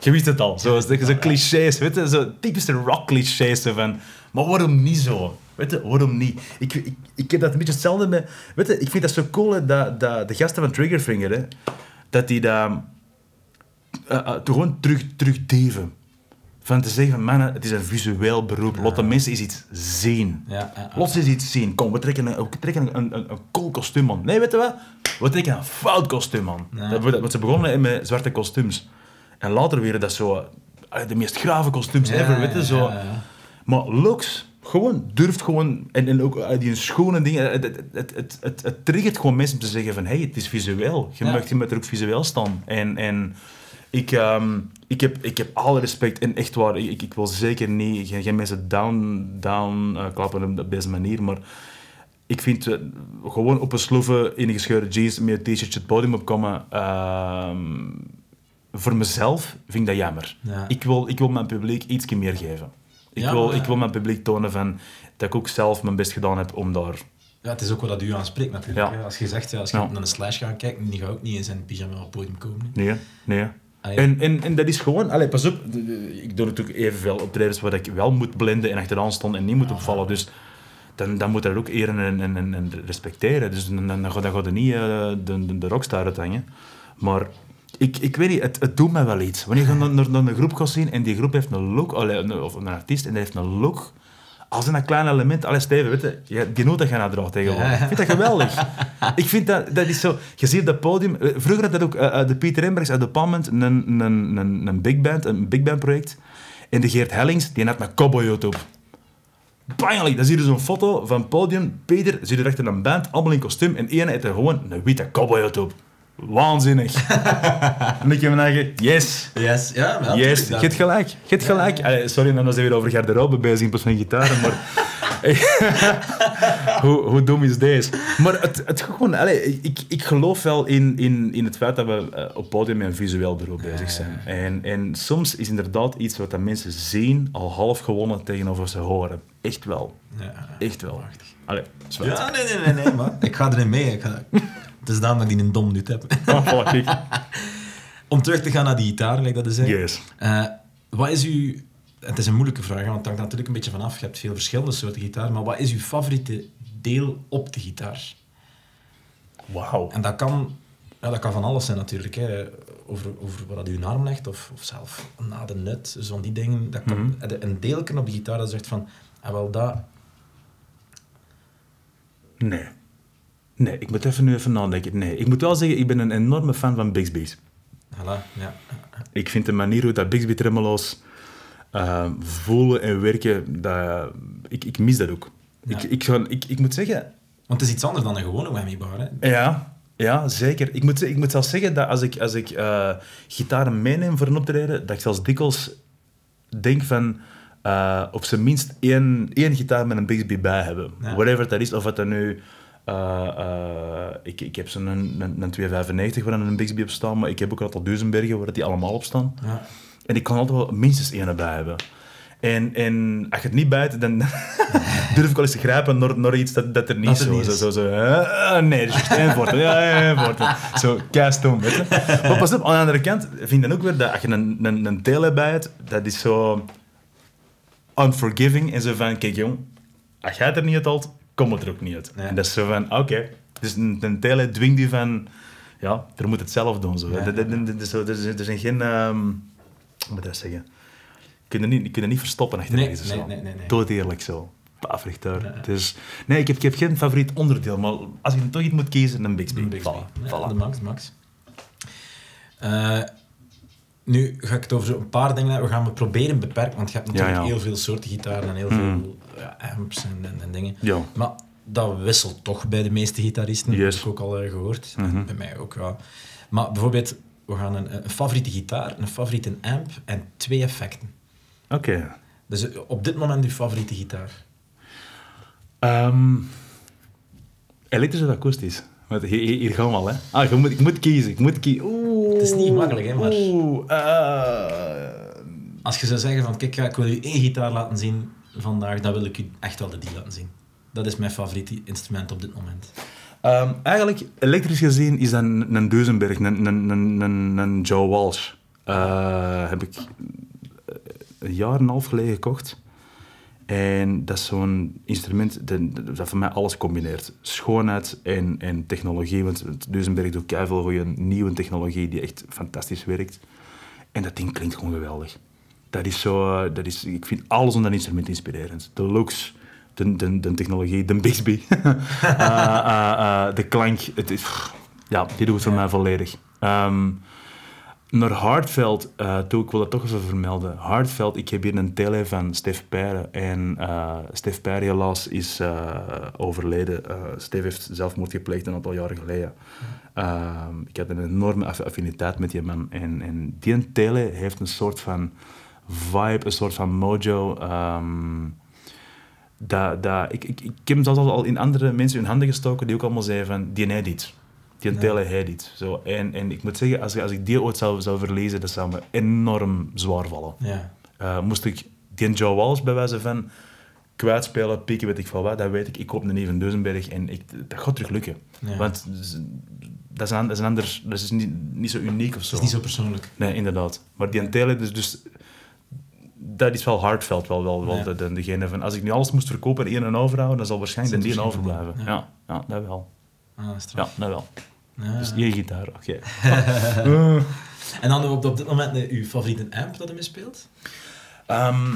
A: Je wist het al. Zo, zo, zo clichés, weet je, zo typische rock clichés van, maar waarom niet zo? Weet je, waarom niet? Ik, ik, ik heb dat een beetje hetzelfde met, weet je, ik vind dat zo cool, hè, dat, dat de gasten van Triggerfinger, hè, dat die dat, toch gewoon terug, terugdeven. Van te zeggen mannen, het is een visueel beroep. Lot de mensen is iets zien.
B: Ja, ja, ja.
A: Is iets zien. Kom, we trekken een, we trekken een, een, een cool kostuum aan. Nee, weet je wat? We trekken een fout kostuum aan.
B: Ja.
A: Want ze begonnen met zwarte kostuums. En later weer dat zo... eh, De meest grave kostuums
B: Ja,
A: ever, weet je?
B: ja,
A: Zo.
B: ja, ja.
A: Maar looks, gewoon, durft gewoon... En, en ook die schone dingen... Het, het, het, het, triggert gewoon mensen om te zeggen van... Hé, hey, het is visueel. Je
B: Ja.
A: mag je met er ook visueel staan. En... en ik, ehm, ik, heb, ik heb alle respect en echt waar, ik, ik wil zeker niet, geen, geen mensen down, down eh, klappen op, deze manier, maar ik vind eh, gewoon op een sloeve in een gescheurde jeans met een t-shirtje het podium opkomen, ehm, voor mezelf vind ik dat jammer.
B: Ja.
A: Ik, wil, ik wil mijn publiek iets meer geven. Ik,
B: Ja,
A: wil,
B: maar-
A: ik wil mijn publiek tonen van, dat ik ook zelf mijn best gedaan heb om daar...
B: Ja, het is ook wat dat u aanspreekt natuurlijk.
A: Ja.
B: Als je zegt, ja, als je
A: Ja.
B: naar een slash gaat kijken, die gaat ook niet in zijn pyjama op het podium komen.
A: Nee, nee.
B: Allee.
A: En, en, en dat is gewoon... Allee, pas op, ik doe natuurlijk evenveel optredens waar ik wel moet blenden en achteraan staan en niet moet opvallen. Dus dan, dan moet je dat ook eren en, en, en, en respecteren. Dus dan, dan, dan gaat dan er niet eh, de, de, de rockstar uithangen. Maar ik, ik weet niet, het, het doet mij wel iets. Wanneer je naar, naar, naar een groep gaat zien en die groep heeft een look, allee, een- of een artiest en die heeft een look... Als een klein element, alles Steven, weet je, je dat je naar draagt tegenwoordig. Ik vind dat geweldig. ik vind dat, dat is zo, je ziet op dat podium, eh, vroeger had dat ook eh, eh, de Pieter Embergs uit de Palment, een, een, een, een big band, een big band project. En de Geert Hellings, die had een cowboyhoed op. Pijnlijk, dan zie je zo'n foto van het podium. Peter zit er echt in een band, allemaal in kostuum. En één heeft er gewoon een witte cowboyhoed op. Waanzinnig. en ik heb me eigen, yes,
B: Yes, ja, wel.
A: yes, je hebt gelijk. Je hebt gelijk. Allee, sorry, dan zijn we weer over garderobe bezig in plaats van gitaren, maar... hoe, hoe dom is deze? Maar het, het gewoon, allee, ik, ik geloof wel in, in, in het feit dat we eh, op podium met een visueel bureau bezig zijn. En, en soms is inderdaad iets wat dat mensen zien al half gewonnen tegenover ze horen. Echt wel.
B: Ja.
A: Echt wel. Allee, zwart.
B: Ja, nee, nee, nee, nee, man. Ik ga erin mee. Ik ga... Het is daarom dat ik die een dom nut heb.
A: Voilà, kijk.
B: Om terug te gaan naar die gitaar, like dat is zeggen.
A: Yes.
B: Eh, wat is uw... Het is een moeilijke vraag, want het hangt natuurlijk een beetje vanaf. Je hebt veel verschillende soorten gitaar, maar wat is uw favoriete deel op de gitaar?
A: Wauw.
B: En dat kan, ja, dat kan van alles zijn natuurlijk. Hè. Over, over wat u in arm legt, of, of zelf na de nut, zo'n die dingen. Dat kan, Een deelken op de gitaar dat zegt van, ah, wel dat...
A: Nee. Nee, ik moet even nu even nadenken. Nee, ik moet wel zeggen, ik ben een enorme fan van Bixby's.
B: Voilà, ja.
A: Ik vind de manier hoe dat Bixby tremolo's eh, voelen en werken, dat, ik, ik mis dat ook.
B: Ja.
A: Ik, ik, ga- ik, ik moet zeggen,
B: Want het is iets anders dan een gewone whammy-bar. Hè.
A: ja, ja zeker. Ik moet, ik moet zelfs zeggen dat als ik, als ik eh, gitaren meeneem voor een optreden, dat ik zelfs dikwijls denk van eh, op zijn minst één, één gitaar met een Bixby bij hebben.
B: Ja.
A: Whatever dat is, of wat dat nu... eh, eh, ik, ik heb zo'n een, een, een 295 waar een Bixby op staan, maar ik heb ook een aantal Duisenbergen waar die allemaal op staan.
B: Ja.
A: En ik kan altijd wel minstens één bij hebben. En, en als je het niet bijt, dan durf ik wel eens te grijpen naar, naar iets dat, dat er niet
B: Dat
A: zo
B: niet.
A: Zo, zo, eh, nee, dat is één voor. Ja, één voor. Zo, keistom, weet je. Maar pas op, aan de andere kant vind ik dan ook weer dat als je een, een, een tele bijt, dat is zo unforgiving. En zo van, kijk jong, als jij het er niet uit haalt, kom het er ook niet uit. En dat is zo van, oké. Dus een, een tele dwingt je van, ja, er moet het zelf doen. Zo. Er zijn- geen... ehm, hoe moet ik dat zeggen? Je kunt er niet, er niet verstoppen achter
B: Nee,
A: of
B: nee,
A: zo.
B: nee, nee, nee.
A: Dood eerlijk zo. Paf, recht daar.
B: Ja.
A: Dus, nee, ik heb, ik heb geen favoriet onderdeel, maar als ik toch iets moet kiezen, dan Bixby.
B: Bixby.
A: Voilà,
B: Ja,
A: voilà.
B: De max, max. Eh, nu ga ik het over een paar dingen hebben. We gaan het proberen beperken, want je hebt natuurlijk
A: Ja,
B: heel veel soorten gitaren en heel
A: Mm.
B: veel amps en, en, en dingen.
A: Ja.
B: Maar dat wisselt toch bij de meeste gitaristen. Dat
A: Yes.
B: heb ik ook al eh, gehoord.
A: Mhm.
B: Bij mij ook, ja. Maar bijvoorbeeld, we gaan een, een favoriete gitaar, een favoriete amp en twee effecten.
A: Oké.
B: Dus eh, op dit moment uw favoriete gitaar.
A: Ehm, elektrisch of akoestisch? Want hier, gaan we al, hè. Ah, je moet, ik moet kiezen. Ik moet kiezen. Oeh.
B: Het is niet makkelijk, hè, maar-
A: Oeh. eh,
B: Als je zou zeggen van, kijk, ik wil u één gitaar laten zien vandaag, dan wil ik u echt wel de laten zien. Dat is mijn favoriete instrument op dit moment.
A: Ehm, eigenlijk, elektrisch gezien, is dat een, een Duesenberg, een, een, een, een, Joe Walsh. Eh, heb ik eh, een jaar en een half geleden gekocht. En dat is zo'n instrument dat, dat voor mij alles combineert. Schoonheid en, en technologie. Want het Duesenberg doet veel goede nieuwe technologie die echt fantastisch werkt. En dat ding klinkt gewoon geweldig. Dat is zo, dat is, ik vind alles om dat instrument inspirerend. De looks, de, de, de technologie, de Bixby, Eh, eh, eh, de klank. Het is, ja, die doet het voor mij volledig. Ehm, naar Hardveld, eh toe, ik wil dat toch even vermelden. Hardveld, ik heb hier een tele van Stef Peire. En eh Stef Peire helaas is overleden. Stef heeft zelfmoord gepleegd een aantal jaren geleden. Ehm, ik had een enorme aff- affiniteit met die man. En, en die tele heeft een soort van vibe, een soort van mojo. ehm, dat, dat, ik, ik, ik heb hem zelfs al in andere mensen hun handen gestoken die ook allemaal zeiden van, die hij dit. Die
B: Ja.
A: hij dit. Zo, en, en ik moet zeggen, als, ik- als ik die ooit zou, zou verlezen, dat zou me enorm zwaar vallen.
B: Ja.
A: Eh, moest ik die Joe Walsh bij wijze van kwijtspelen, pieken, weet ik veel wat, dat weet ik. Ik koop een Even Duisenberg en ik, dat gaat terug lukken.
B: Ja.
A: Want dat is een, dat is een ander, dat is niet, niet zo uniek of zo.
B: Het is niet zo persoonlijk.
A: Nee, inderdaad. Maar die tele, dus, dus dat is wel hardveld, wel, wel, wel
B: Ja.
A: de, de- degene van, als ik nu alles moest verkopen en één en overhouden, dan zal waarschijnlijk een
B: waarschijnlijk
A: overblijven. Ja. ja, dat wel.
B: Ah,
A: Ja, dat wel. Dus één gitaar, oké.
B: En dan op, op dit moment eh, uw favoriete amp dat hij speelt?
A: Ehm,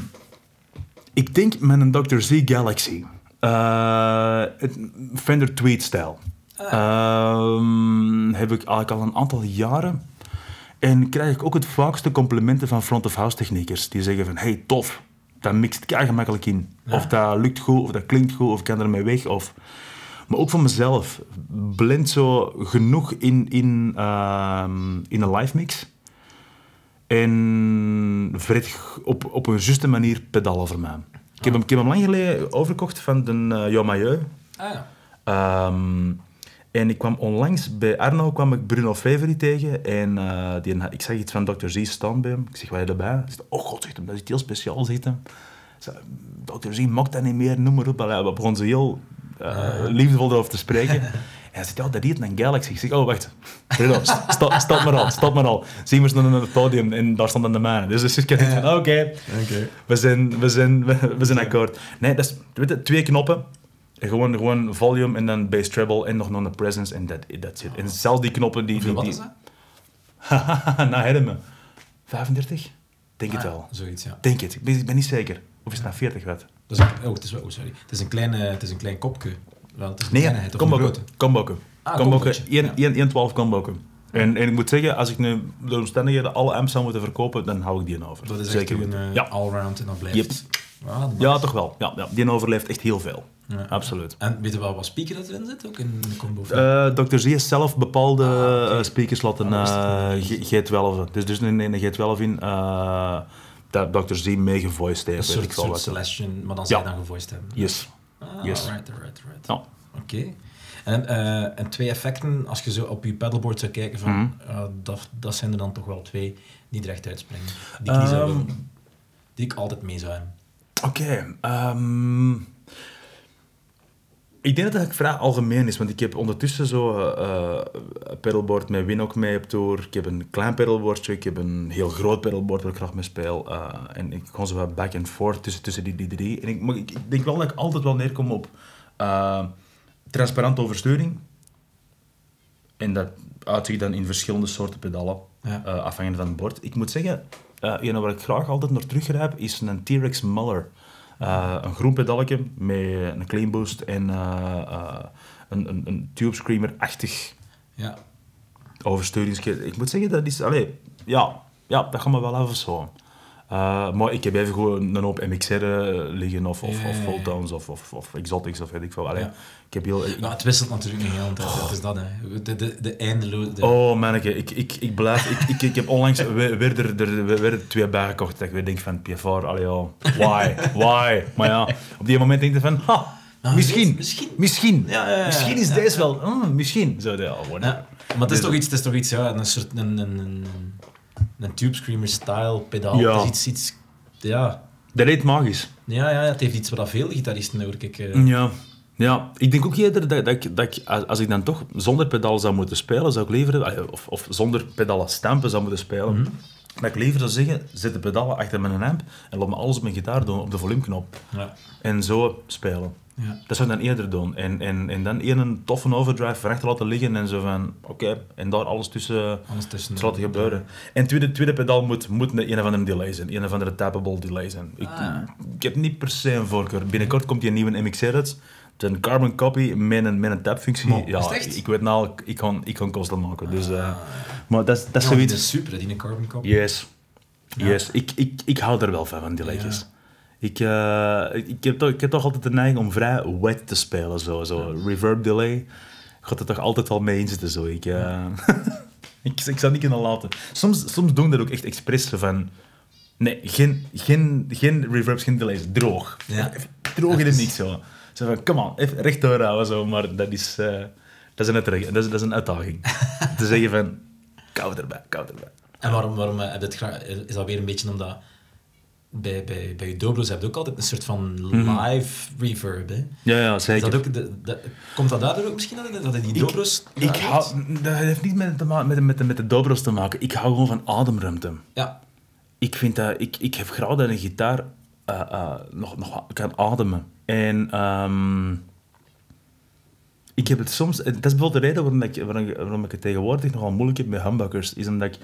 A: ik denk met een Dr. Z Galaxy. Eh, het Fender Tweed-stijl. Ehm, heb ik eigenlijk al een aantal jaren. En krijg ik ook het vaakste complimenten van front-of-house techniekers. Die zeggen van, hey, tof, dat mixt kei gemakkelijk in. Of dat lukt goed, of dat klinkt goed, of ik kan ermee weg. Of... Maar ook voor mezelf. Blend zo genoeg in, in, ehm, in een live mix. En verret op, op een juiste manier pedalen voor mij. Ik heb, hem, ik heb hem lang geleden overgekocht van de uh, Jo Mailleu.
B: Ah ja.
A: Ehm, en ik kwam onlangs bij Arno kwam ik Bruno Feveri tegen. En eh, die, ik zag iets van Dr. Z staan bij hem. Ik zeg, wat heb je erbij? Hij zegt, oh god, zegt hem, dat is iets heel speciaal zitten. Dr. Z mocht dat niet meer, noem maar op. Allee, we begonnen ze heel uh, liefdevol erover te spreken. en hij zegt, ja, dat heet een Galaxy. Ik zeg, oh, wacht. Bruno, sta, stap maar al, stap maar al. Zien we op het podium en daar stond dan de mijne. Dus, dus ik van, oké, okay, we, zijn, we, zijn, we, we zijn akkoord. Nee, dat is weet je, twee knoppen. Gewoon, gewoon volume en dan bass treble en nog een presence en that, that's it. En zelfs die knoppen die...
B: Hoeveel
A: die,
B: wat is dat?
A: nou, hebben me. 35? Denk het
B: Ah,
A: wel.
B: Zoiets, ja.
A: Denk het. Ik ben, ik ben niet zeker. Of is het nou 40 wat?
B: Dat is een, oh, het is, wel- oh, sorry. Het is een klein, eh, het is een klein kopje. Wel, het is een
A: Nee, comboken. Comboken.
B: Ah,
A: Comboken.
B: combootje,
A: 1, 12 comboken. En, en ik moet zeggen, als ik nu door de omstandigheden alle amps zou moeten verkopen, dan hou ik die over.
B: Dat is
A: Zeker
B: echt een eh,
A: Ja.
B: allround en dat blijft...
A: Yep.
B: Ah, dat
A: ja, toch wel. Ja, ja, die overleeft echt heel veel.
B: Ja.
A: Absoluut.
B: En weet je wel wat speaker dat erin zit? Ook in de combo?
A: Eh Dr. Z heeft zelf bepaalde
B: Ah, oké.
A: eh, speakers laten
B: Ah,
A: eh,
B: wist ik
A: G- G12. Dus dus in een G12 in uh, dat Dr. Z mee gevoiced heeft.
B: een soort,
A: wat.
B: Celestion, maar dan
A: Ja.
B: zij dan gevoiced hebben.
A: Yes.
B: Ah,
A: Yes.
B: right, right, right.
A: Ja.
B: Oké. En, eh, en twee effecten, als je zo op je pedalboard zou kijken, van,
A: Mhm.
B: eh, dat, dat zijn er dan toch wel twee die er echt uitspringen. Die ik, niet zou
A: Ehm.
B: die ik altijd mee zou hebben.
A: Oké. ehm, ik denk dat het vrij algemeen is, want ik heb ondertussen zo eh, een pedalboard met Win ook mee op tour. Ik heb een klein pedalboardje, ik heb een heel groot pedalboard waar ik graag mee speel. eh, en ik ga zo wat back and forth tussen, tussen die, die drie. En ik, maar ik, ik denk wel dat ik altijd wel neerkom op eh, transparante oversturing. En dat uitzicht dan in verschillende soorten pedalen,
B: Ja.
A: eh, afhangende van het bord. Ik moet zeggen, eh een waar ik graag altijd naar teruggrijp, is een T-Rex Muller. Eh, een groen pedaletje met een clean boost en eh, eh, een, een, een tube screamer-achtig
B: Ja.
A: Ik moet zeggen, dat is... Allee, ja, ja, dat gaat me wel of zo. Eh, maar ik heb even gewoon een hoop MXR liggen, of, of, of. Fulltones, of, of, of Exotics, of weet ik veel. Allee,
B: Ja.
A: ik heb heel... ik-
B: Maar het wisselt natuurlijk niet heel tijd. Dat is dat, hè. De, de, de eindeloze... de-
A: Oh, manneke, ik, ik, ik blijf... Ik, ik, ik heb onlangs weer, weer er, er, weer er twee bijgekocht. Dat ik weer denk van, PFR, allee, ja, why, why? Maar ja, op die moment denk je van, ha,
B: Nou,
A: misschien,
B: misschien.
A: misschien,
B: Ja, ja, ja,
A: misschien is deze wel, oh, misschien. Zo, ja, whatever.
B: Ja, maar het is
A: Dus-
B: toch iets, het is toch iets ja, een soort een, een, een, een tube screamer style pedaal.
A: Ja.
B: Is iets, iets, ja.
A: Dat heet magisch.
B: Ja, ja, het heeft iets wat veel gitaristen hoor ik. eh,
A: Ja. Ja, ik denk ook eerder dat, dat, ik, dat ik, als ik dan toch zonder pedaal zou moeten spelen, zou ik liever, allee, of, of zonder pedalen stampen zou moeten spelen,
B: Mhm.
A: dat ik liever zou zeggen, zet de pedalen achter mijn amp en laat me alles op mijn gitaar doen, op de volumeknop.
B: ja.
A: En zo spelen.
B: Ja.
A: Dat zou ik dan eerder doen. En, en, en dan één een toffe overdrive achter laten liggen en zo van, oké, en daar alles tussen
B: Alles tussen.
A: te laten gebeuren. En het tweede, tweede pedaal moet, moet een, of andere delay zijn, een of andere tappable delay zijn. Ik,
B: Ah.
A: ik heb niet per se een voorkeur. Binnenkort komt die een nieuwe MXR uit. Een carbon copy met een, met een tapfunctie.
B: Mo,
A: ja, ik weet nou, ik- kan, ik kan kosten maken. Dus, eh, maar dat, is- dat is
B: Ja, die
A: zoiets...
B: is super, die een carbon copy.
A: Yes.
B: Ja.
A: Yes. Ik, ik, ik hou er wel van, van die liedjes.
B: Ja.
A: Ik, eh, ik, heb toch, ik heb toch altijd de neiging om vrij wet te spelen. Zo, zo. Reverb delay. Gaat er toch altijd wel mee in zitten. Zo. Ik, eh, ik, ik zou niet kunnen laten. Soms, soms doen dat ook echt expres van... Nee, geen, geen, geen reverbs, geen delays. Droog.
B: Ja.
A: Droog in het niet zo. Zo van, come on, even rechtdoor houden. Zo. Maar dat is, eh, dat is, een, uitdaging. dat is, dat is een uitdaging. te zeggen van... Kou erbij, kou erbij.
B: En waarom, waarom eh, heb je het graag, is dat weer een beetje omdat bij, bij, bij je dobro's heb je ook altijd een soort van live reverb. Hè?
A: Ja, ja,
B: Is
A: zeker.
B: dat ook, de, de- komt dat daardoor ook misschien dat, dat die
A: Ik-
B: dobro's
A: Ik hou,
B: hebt?
A: dat heeft niet met, te met, met, met de dobro's te maken. Ik hou gewoon van ademruimte.
B: Ja,
A: Ik vind dat... Ik, ik heb graag dat een gitaar eh, eh, nog, nog kan ademen. En... ehm, ik heb het soms... Dat is bijvoorbeeld de reden waarom, ik, waarom, ik- waarom ik het tegenwoordig nogal moeilijk heb met humbuckers. Is omdat ik...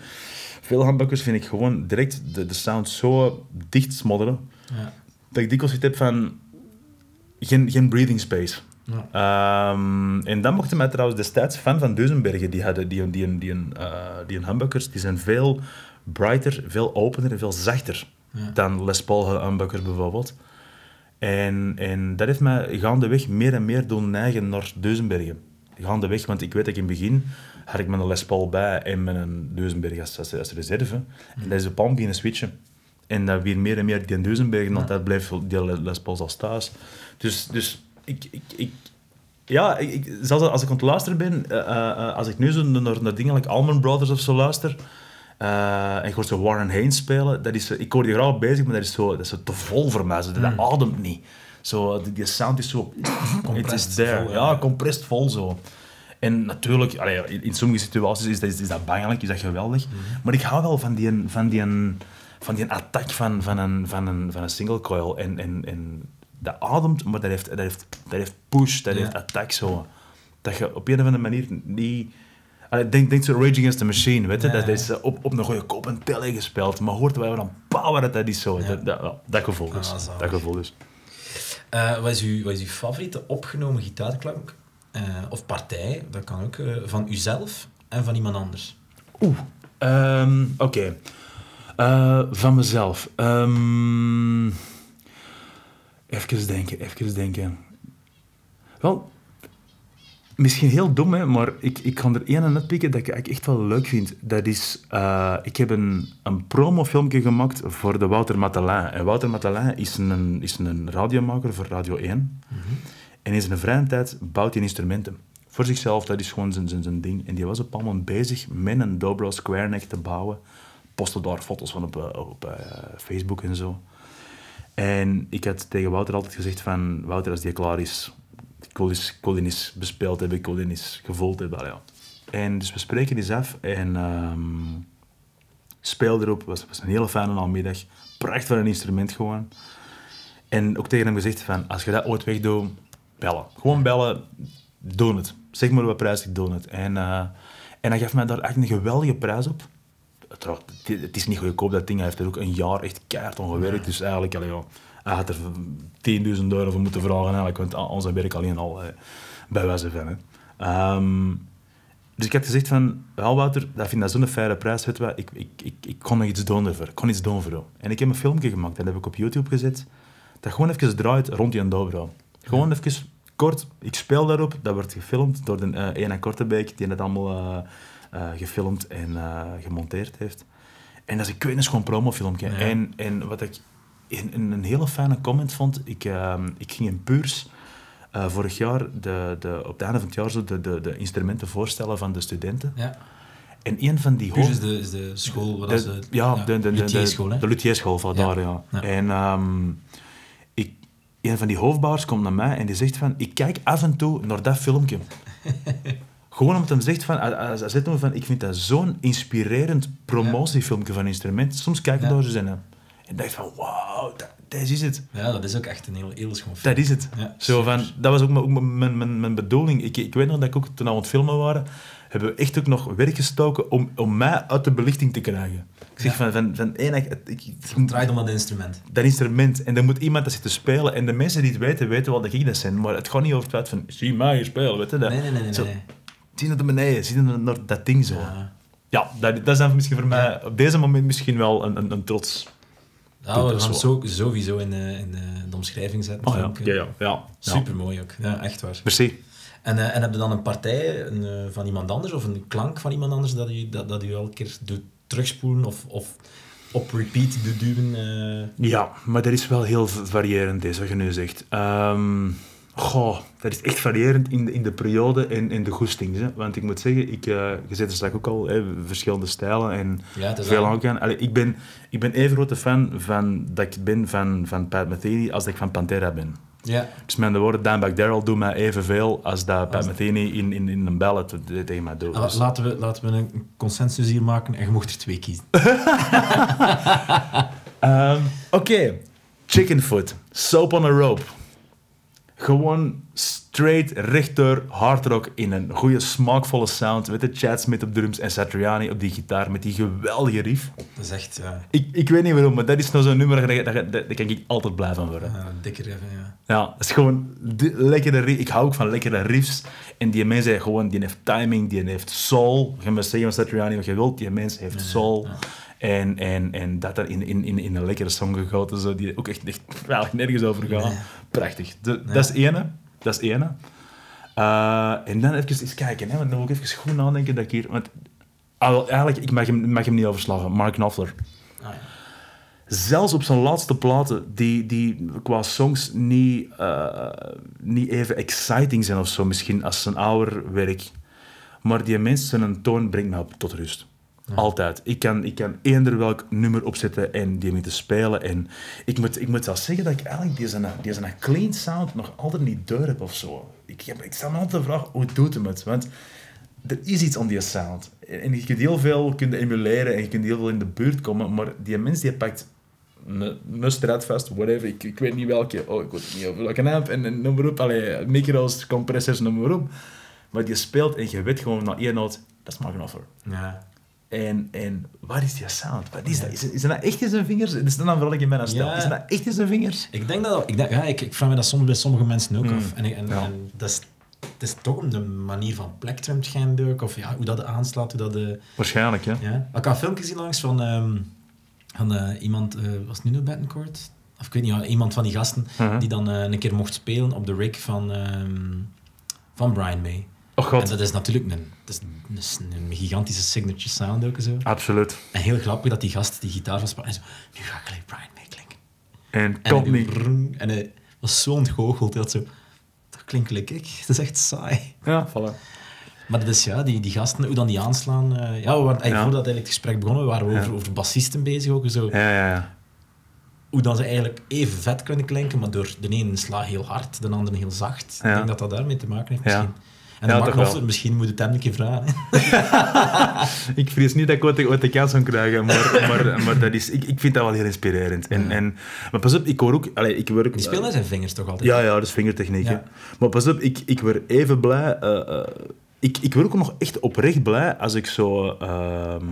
A: Veel humbuckers vind ik gewoon direct de, de sound zo dicht smodderen.
B: ja.
A: Dat ik dikwijls het heb van... Geen, geen breathing space. Ehm, en dan mochten mij trouwens destijds fan van Duisenbergen. Die hadden die, die, die, die, eh, die humbuckers, die zijn veel brighter, veel opener en veel zachter dan Les Paul humbuckers bijvoorbeeld. En, en dat heeft mij gaandeweg meer en meer doen neigen naar Duisenbergen. Gaandeweg, want ik weet dat ik in het begin had ik mijn Les Paul bij en mijn Duisenberg als, als, als reserve. En dat is op palm beginnen switchen. En dat weer meer en meer die Duisenbergen, want dat blijft die Les Pauls als thuis. Dus, dus ik, ik, ik ja, ik, zelfs als ik aan het luisteren ben, uh, uh, als ik nu zo naar, naar dingen like Allman Brothers of zo luister, uh, en ik hoor zo Warren Haynes spelen, dat is, ik hoor die graag bezig, maar dat is, zo, dat is zo te vol voor mij. Zo, dat mm. ademt niet. Zo, die, die sound is zo... Het is there. Vol, ja, compressed vol zo. En natuurlijk, allee, in sommige situaties is dat, is dat bangelijk, is dat geweldig. Mm. Maar ik hou wel van die, van die, van die attack van, van, een, van, een, van een single coil. En, en, en dat ademt, maar dat heeft, dat heeft, dat heeft push, dat ja. heeft attack zo. Dat je op een of andere manier niet... Denk, denk zo Rage Against the Machine, weet je? Ja. Dat is op, op een goede kop en tellen gespeeld. Maar hoort wel dan power dat dat is zo. Ja. Dat, dat, dat, gevoel dus. Ah, dat gevoel dus.
B: Uh, wat, is uw, wat is uw favoriete opgenomen gitaarklank? Uh, of partij, dat kan ook, uh, van uzelf en van iemand anders?
A: Oeh, um, oké. Okay. van mezelf. Um, Even denken, even denken. Wel, misschien heel dom, hè, maar ik, ik kan er één aan pikken dat ik echt wel leuk vind. Dat is, uh, ik heb een, een promofilmpje gemaakt voor de Wouter Matelin. En Wouter Matelin is een, is een radiomaker voor Radio 1. Mm -hmm. En in zijn vrije tijd bouwt hij instrumenten. Voor zichzelf, dat is gewoon zijn, zijn, zijn ding. En die was op allemaal bezig met een dobro square neck te bouwen. Postte daar foto's van op, op uh, Facebook en zo. En ik had tegen Wouter altijd gezegd van... Wouter, als die klaar is, ik wil eens, ik wil eens bespeeld hebben, ik wil eens gevoeld hebben. Ja. En dus we spreken eens af en um, speel erop. Het was, was een hele fijne namiddag. Prachtig van een instrument gewoon. En ook tegen hem gezegd van, als je dat ooit wegdoet, bellen. Gewoon bellen, doe het. Zeg maar wat prijs, ik doe het. En, uh, en hij gaf mij daar echt een geweldige prijs op het is niet goedkoop, dat ding. Hij heeft er ook een jaar echt keihard aan gewerkt. Dus eigenlijk, allee, hij had er 10.000 euro voor moeten vragen, eigenlijk, want onze werk alleen al, eh, bij wijze van. Hè. Um, dus ik had gezegd van, wel Wouter, dat vind ik zo'n fijne prijs, weet ik, ik, ik, ik kon nog iets doen ervoor. Ik kon iets doen voor jou. En ik heb een filmpje gemaakt, dat heb ik op YouTube gezet, dat gewoon even draait rond die dobro. Gewoon ja. even kort, ik speel daarop, dat wordt gefilmd door de uh, Ena Kortebeek, die het allemaal... Uh, uh, gefilmd en gemonteerd heeft. En dat is, ik weet niet, gewoon promofilmpje. Ja. En, en wat ik een, een hele fijne comment vond, ik, uh, ik ging in Puurs vorig jaar de, de, op het einde van het jaar zo de, de, de instrumenten voorstellen van de studenten. Ja. En een van die
B: hoofd... is de, is de school... Wat de, is de,
A: ja, ja, de, de, de, de, de Lutierschool van ja. daar, ja. ja. En um, ik, een van die hoofdbouwers komt naar mij en die zegt van... Ik kijk af en toe naar dat filmpje. Gewoon omdat hij zegt van, hij zegt van, ik vind dat zo'n inspirerend promotiefilmpje van instrumenten. Soms kijk ik ja. door zijn en dacht van, wauw, dat, dat, is het.
B: Ja, dat is ook echt een heel, heel schoon
A: film. Dat is het. Ja, Zo van, dat was ook, ook mijn, mijn, mijn bedoeling. Ik, ik weet nog dat ik ook, toen we aan het filmen waren, hebben we echt ook nog werk gestoken om, om mij uit de belichting te krijgen. Ik zeg van, van, van één, ik, ik,
B: het draait om dat instrument.
A: Dat instrument. En dan moet iemand dat zitten spelen. En de mensen die het weten, weten wel dat ik dat zijn. Maar het gaat niet over het feit van, zie mij hier spelen, weet je dat?
B: Nee, nee, nee. nee,
A: Zo,
B: nee
A: zie naar beneden, zie naar, dat ding zo. Ja, ja dat, dat is dan misschien voor mij op deze moment misschien wel een, een, een trots.
B: Ja, we gaan zo, sowieso in, uh, in uh, de omschrijving zetten.
A: Oh, ja. Ja, ja, ja.
B: Super mooi ook. Ja, echt waar.
A: Merci.
B: En, uh, en heb je dan een partij een, van iemand anders of een klank van iemand anders dat u, dat, dat u elke keer doet terugspoelen of, of op repeat doet duwen?
A: Ja, maar dat is wel heel variërend, is wat je nu zegt. Um, Goh, dat is echt variërend in de, in de periode en in de goestings. Hè. Want ik moet zeggen, ik, je zit er straks ook al, hè, verschillende stijlen en ja, veel aan. Allee, ik, ben, ik ben even grote fan van, dat ik ben van, van Pat Metheny als dat ik van Pantera ben.
B: Ja.
A: Dus met de woorden, Dimebag Daryl doet mij evenveel als dat Pat Metheny in, in, in een ballad tegen mij doet.
B: Dus. Laten, we, laten we een consensus hier maken en je mocht er twee kiezen.
A: um, Oké, okay. Chickenfoot, Soap on a Rope. Gewoon straight, rechter, hardrock in een goede, smaakvolle sound. Met de Chad Smith op drums en Satriani op die gitaar met die geweldige riff.
B: Dat is echt... ja
A: Ik, ik weet niet waarom, maar dat is nou zo'n nummer, daar, daar, daar kan ik altijd blij van worden.
B: uh, dikker even, ja.
A: Ja, het is gewoon lekkere riff. Ik hou ook van lekkere riffs. En die mens heeft gewoon, die heeft timing, die heeft soul. Je mag zeggen van Satriani wat je wilt, die mens heeft soul. En, en, en dat er in, in, in, in een lekkere song gegoten, zo, die ook echt, echt eigenlijk nergens over gaat.
B: Nee.
A: Prachtig. De- Dat is ene. Dat is ene. Eh, en dan even eens kijken, hè, want dan moet ik even goed nadenken dat ik hier... Want, wel, eigenlijk, ik mag hem, mag hem niet overslagen. Mark Knopfler
B: Ah, ja.
A: zelfs op zijn laatste platen, die, die qua songs niet, eh, niet even exciting zijn of zo, misschien als zijn ouder werk. Maar die mensen een toon brengt op tot rust. Altijd. Ik kan, ik kan eender welk nummer opzetten en die mee te spelen. En ik moet, ik moet zelfs zeggen dat ik eigenlijk deze, deze clean sound nog altijd niet door heb of zo. Ik, heb, ik stel me altijd de vraag, hoe doet hem het? Want er is iets aan die sound. En je kunt heel veel kunnen emuleren en je kunt heel veel in de buurt komen, maar die mens die pakt een, Stratfast, whatever, ik, ik weet niet welke, oh, ik weet niet over welke amp, en, en noem maar op, allee, micro's, compressors, noem maar op. Maar die speelt en je weet gewoon na één noot, dat is Mark Knopfler.
B: Ja.
A: En, en wat is die sound? Wat is dat? Is, is dat echt in zijn vingers? Dat is dan vooral in mijn stel.
B: Ja.
A: Is dat echt in zijn vingers?
B: Ik denk dat... Ik, denk, ja, ik, ik vraag me dat soms bij sommige mensen ook
A: Mm.
B: af. En, ik- en,
A: Ja.
B: en dat is... Het is toch de manier van plektrum schijnlijk, of ja, hoe dat aanslaat, hoe dat... De,
A: Waarschijnlijk, ja.
B: ja. Ik had een filmpje gezien langs van, ehm, van eh, iemand, eh, was het Nuno Bettencourt? Of ik weet niet, ja, iemand van die gasten,
A: Mhm.
B: die dan eh, een keer mocht spelen op de rig van, ehm, van Brian May.
A: Oh god,
B: En dat is natuurlijk een, dat is, dat is een gigantische signature sound ook zo.
A: absoluut.
B: En heel grappig dat die gast die gitaar van speelde en zo, nu ga ik Brian May klinken.
A: En
B: En
A: niet.
B: brrrr, en hij was zo ontgoocheld. Hij had zo, dat klinkt ik. Dat is echt saai.
A: Ja, voilà.
B: Maar dat is ja, die, die gasten, hoe dan die aanslaan. eh, ja, we waren, eigenlijk
A: Ja.
B: voordat eigenlijk het gesprek begonnen, waren we over,
A: Ja.
B: over bassisten bezig ook. Zo.
A: Ja, ja, ja.
B: Hoe dan ze eigenlijk even vet kunnen klinken, maar door de ene slaag heel hard, de andere heel zacht.
A: Ja.
B: Ik denk dat dat daarmee te maken heeft
A: Ja.
B: misschien. En
A: Ja, wel.
B: Knopfler, misschien moet het hem een keer vragen.
A: Ik vrees niet dat ik ooit, ooit de kans zou krijgen, maar, maar, maar dat is, ik, ik vind dat wel heel inspirerend. En,
B: Ja.
A: en, maar pas op, ik hoor ook... Allee, ik werk,
B: Die speelt met zijn vingers toch altijd?
A: Ja, ja, dat is vingertechniek.
B: Ja.
A: Maar pas op, ik, ik word even blij... eh, eh, ik, ik word ook nog echt oprecht blij als ik zo... ehm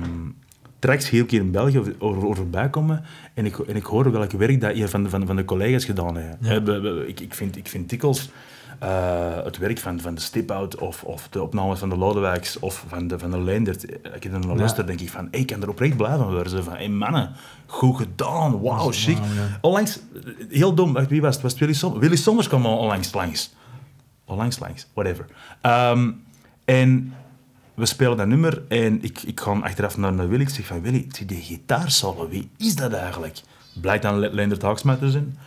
A: tracks hier een keer in België over, over, voorbij komen en ik, en ik hoor welk werk dat je van, de- van, van de collega's gedaan heeft.
B: Ja.
A: Eh, Ik, ik, vind, ik vind dikwijls eh, het werk van, van de Stip-Out of, of de opnames van de Lodewijks of van de, van de Leendert. eh, Ik heb er naar luister, denk ik van, hey, ik kan er oprecht blij van worden. Zo van, hey, mannen, goed gedaan, wauw, chic.
B: ja.
A: Onlangs, eh, heel dom, wacht, wie was het? Was het Willy Sommers? Willy Sommers kwam onlangs langs. Onlangs langs, whatever. Ehm, en we spelen dat nummer en ik, ik ga achteraf naar, naar Willy. Ik zeg van, Willy, die gitaarsolo, wie is dat eigenlijk? Blijkt dan Le- Leendert Haaksma te zijn.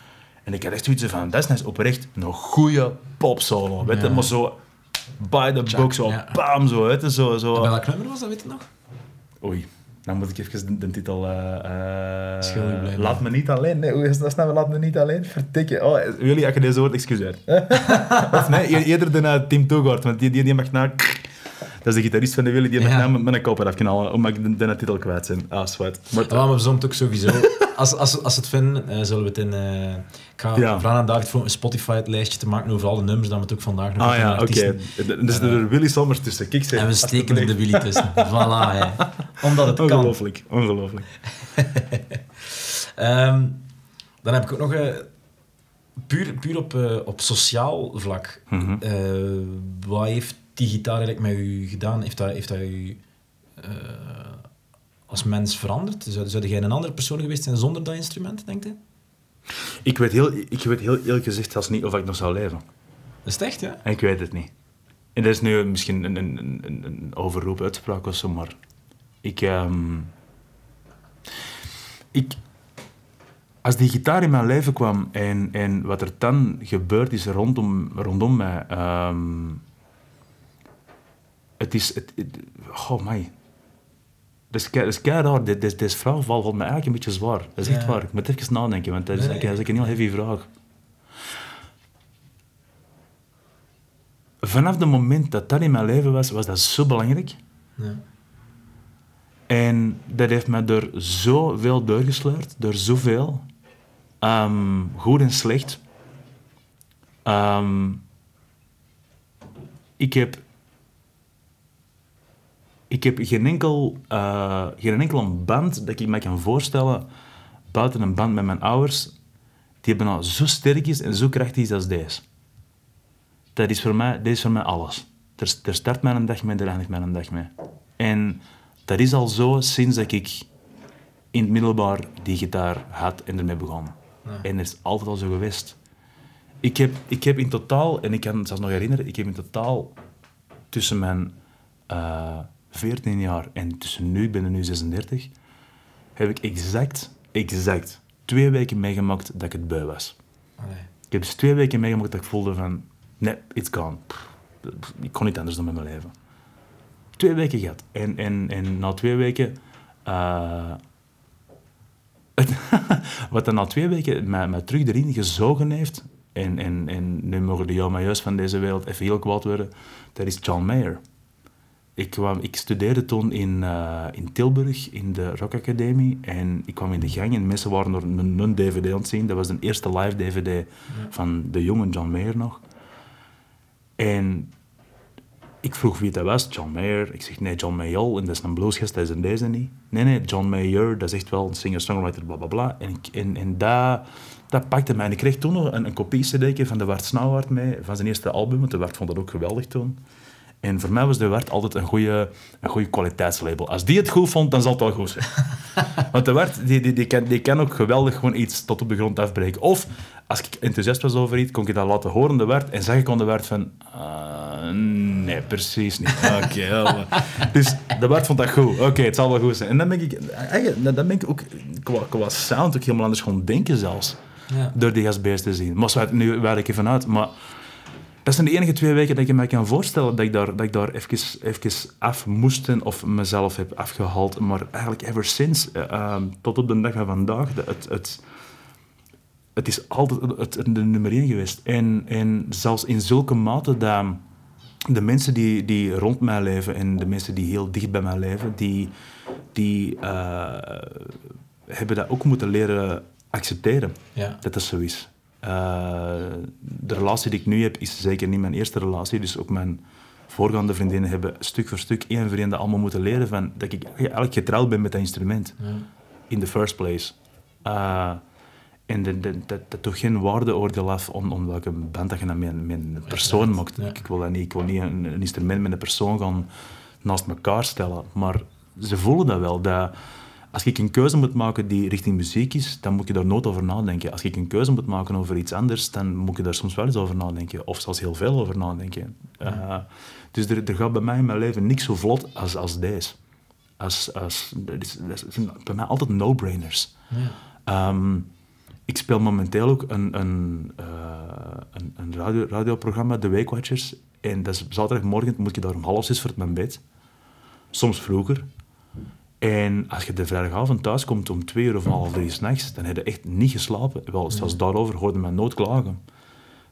A: En ik had echt zoiets van, dat is net oprecht een goede popsolo. Weet je, maar zo by the book, zo bam, zo. Weet je, zo, zo.
B: En bij welk nummer was dat, weet je nog?
A: Oei, dan moet ik even de, de titel... eh, eh,
B: Schuldig blijven.
A: laat me niet alleen. Nee, hoe is dat nou? Laat me niet alleen. Vertikken. Oh, jullie, als je deze hoort, excuseer. of nee, eerder de uh, Tim Toegaard, want die, die, die mag nou... Dat is de gitarist van de Willy, die
B: Ja.
A: nou met mijn kop eraf knallen, omdat ik de, de titel kwijt zijn. Ah, zwart. Maar,
B: maar we zullen het ook sowieso. Als, als, als ze het vinden, eh, zullen we het in. eh, ik ga
A: Ja.
B: vragen aan David voor een Spotify-lijstje te maken over alle nummers, dat we het ook vandaag nog
A: ah ja, oké.
B: artiesten-
A: Dus er Willy Sommers tussen. Kijk, zeg,
B: En we steken er de Willy tussen. Voilà, hè. Omdat het kan.
A: Ongelooflijk, ongelooflijk.
B: Ehm, dan heb ik ook nog eh, puur, puur op, op sociaal vlak. Eh, wat heeft die gitaar eigenlijk met u gedaan? Heeft dat, heeft dat u eh, als mens veranderd? Zou, zou jij een andere persoon geweest zijn zonder dat instrument, denkt u?
A: Ik weet, heel, ik weet heel eerlijk gezegd zelfs niet of ik nog zou leven.
B: Dat is het echt, ja?
A: Ik weet het niet. En dat is nu misschien een, een, een, een- een overroep uitspraak of zo, maar ik, ehm, ik... Als die gitaar in mijn leven kwam en, en wat er dan gebeurd is rondom, rondom mij... ehm, het is... Het, het- oh, my. Dat is, dat is kei raar. Dit- dit- Deze vraag valt me eigenlijk een beetje zwaar. Dat is echt
B: Ja.
A: waar. Ik moet even nadenken, want dat is,
B: Nee,
A: dat is een heel heavy vraag. Vanaf het moment dat dat in mijn leven was, was dat zo belangrijk.
B: ja.
A: En dat heeft mij door zoveel doorgesleurd, door zoveel. Ehm, goed en slecht. Ehm, ik heb... Ik heb geen enkel, eh, geen enkel band dat ik me kan voorstellen, buiten een band met mijn ouders, die hebben nou zo sterk is en zo krachtig is als deze. Dat is voor mij, dit is voor mij alles. Er, er start mijn dag mee, er eindigt mijn dag mee. En dat is al zo sinds dat ik in het middelbaar die gitaar had en ermee begon. En dat is altijd al zo geweest. Ik heb, ik heb in totaal, en ik kan het zelfs nog herinneren, ik heb in totaal tussen mijn eh 14 jaar en tussen nu, ik ben er nu 36, heb ik exact, exact twee weken meegemaakt dat ik het bui was.
B: Allee.
A: Ik heb dus twee weken meegemaakt dat ik voelde van, nee, it's gone. Ik kon niet anders doen met mijn leven. Twee weken gehad. En, en, en na twee weken... eh, wat dan na twee weken mij, mij terug erin gezogen heeft... En, en, en nu mogen de jou maar juist van deze wereld even heel kwaad worden. Dat is John Mayer. Ik, kwam, ik studeerde toen in, eh, in Tilburg, in de Rock Academie. En ik kwam in de gang en mensen waren er een, een DVD aan het zien. Dat was de eerste live DVD van de jonge John Mayer nog. En ik vroeg wie dat was, John Mayer. Ik zeg, nee, John Mayall, en dat is een bluesgast, dat is een deze niet. Nee, nee, John Mayer, dat is echt wel een singer-songwriter, bla bla bla. En, ik, en, en dat, dat pakte mij. En ik kreeg toen nog een, een kopie-cd van de Wart Snauwaard mee, van zijn eerste album, want de Wart vond dat ook geweldig toen. En voor mij was de Wart altijd een goede, een goede kwaliteitslabel. Als die het goed vond, dan zal het wel goed zijn. Want de Wart, die, die, die, kan, die kan ook geweldig gewoon iets tot op de grond afbreken. Of, als ik enthousiast was over iets, kon ik dat laten horen, de Wart, en zag ik aan de Wart van... ah, nee, precies niet. Oké, Dus de Wart vond dat goed. Oké, het zal wel goed zijn. En dan ben ik, eigenlijk, dan ben ik ook qua, qua sound ook helemaal anders gaan denken zelfs.
B: Ja.
A: Door die gastbeest te zien. Maar zo, nu waar ik even uit. Maar dat zijn de enige twee weken dat ik me kan voorstellen dat ik daar, dat ik daar even, even af moesten of mezelf heb afgehaald. Maar eigenlijk ever since, eh, ehm, tot op de dag van vandaag, de- het, het, het is altijd het, het, de nummer één geweest. En, en zelfs in zulke mate dat de mensen die, die rond mij leven en de mensen die heel dicht bij mij leven, die, die eh, hebben dat ook moeten leren accepteren
B: Ja.
A: dat dat zo is. Eh, de relatie die ik nu heb, is zeker niet mijn eerste relatie. Dus ook mijn voorgaande vriendinnen hebben stuk voor stuk, één voor één, allemaal moeten leren van dat ik eigenlijk getrouwd ben met dat instrument.
B: Ja.
A: In the first place. Eh, en dat, dat, dat, dat toch geen waardeoordeel af om, om welke band dat je dan met, een- met een persoon
B: Uiteraard,
A: maakt.
B: ja.
A: Ik wil, dat niet, ik wil niet een, een instrument met een persoon gaan naast elkaar stellen. Maar ze voelen dat wel. Dat als ik een keuze moet maken die richting muziek is, dan moet je daar nooit over nadenken. Als ik een keuze moet maken over iets anders, dan moet je daar soms wel eens over nadenken. Of zelfs heel veel over nadenken. Eh, dus er, er gaat bij mij in mijn leven niks zo vlot als, als deze. Als, als, dat, is, dat zijn bij mij altijd no-brainers.
B: Ja.
A: Ehm, ik speel momenteel ook een, een, eh, een, een radio, radioprogramma, The Weekwatchers. En dat is zaterdagmorgen moet je daar om half zes voor mijn bed. Soms vroeger. En als je de vrijdagavond thuis komt om twee uur of half drie s'nachts, dan heb je echt niet geslapen. Wel, zelfs daarover hoorde men nooit klagen.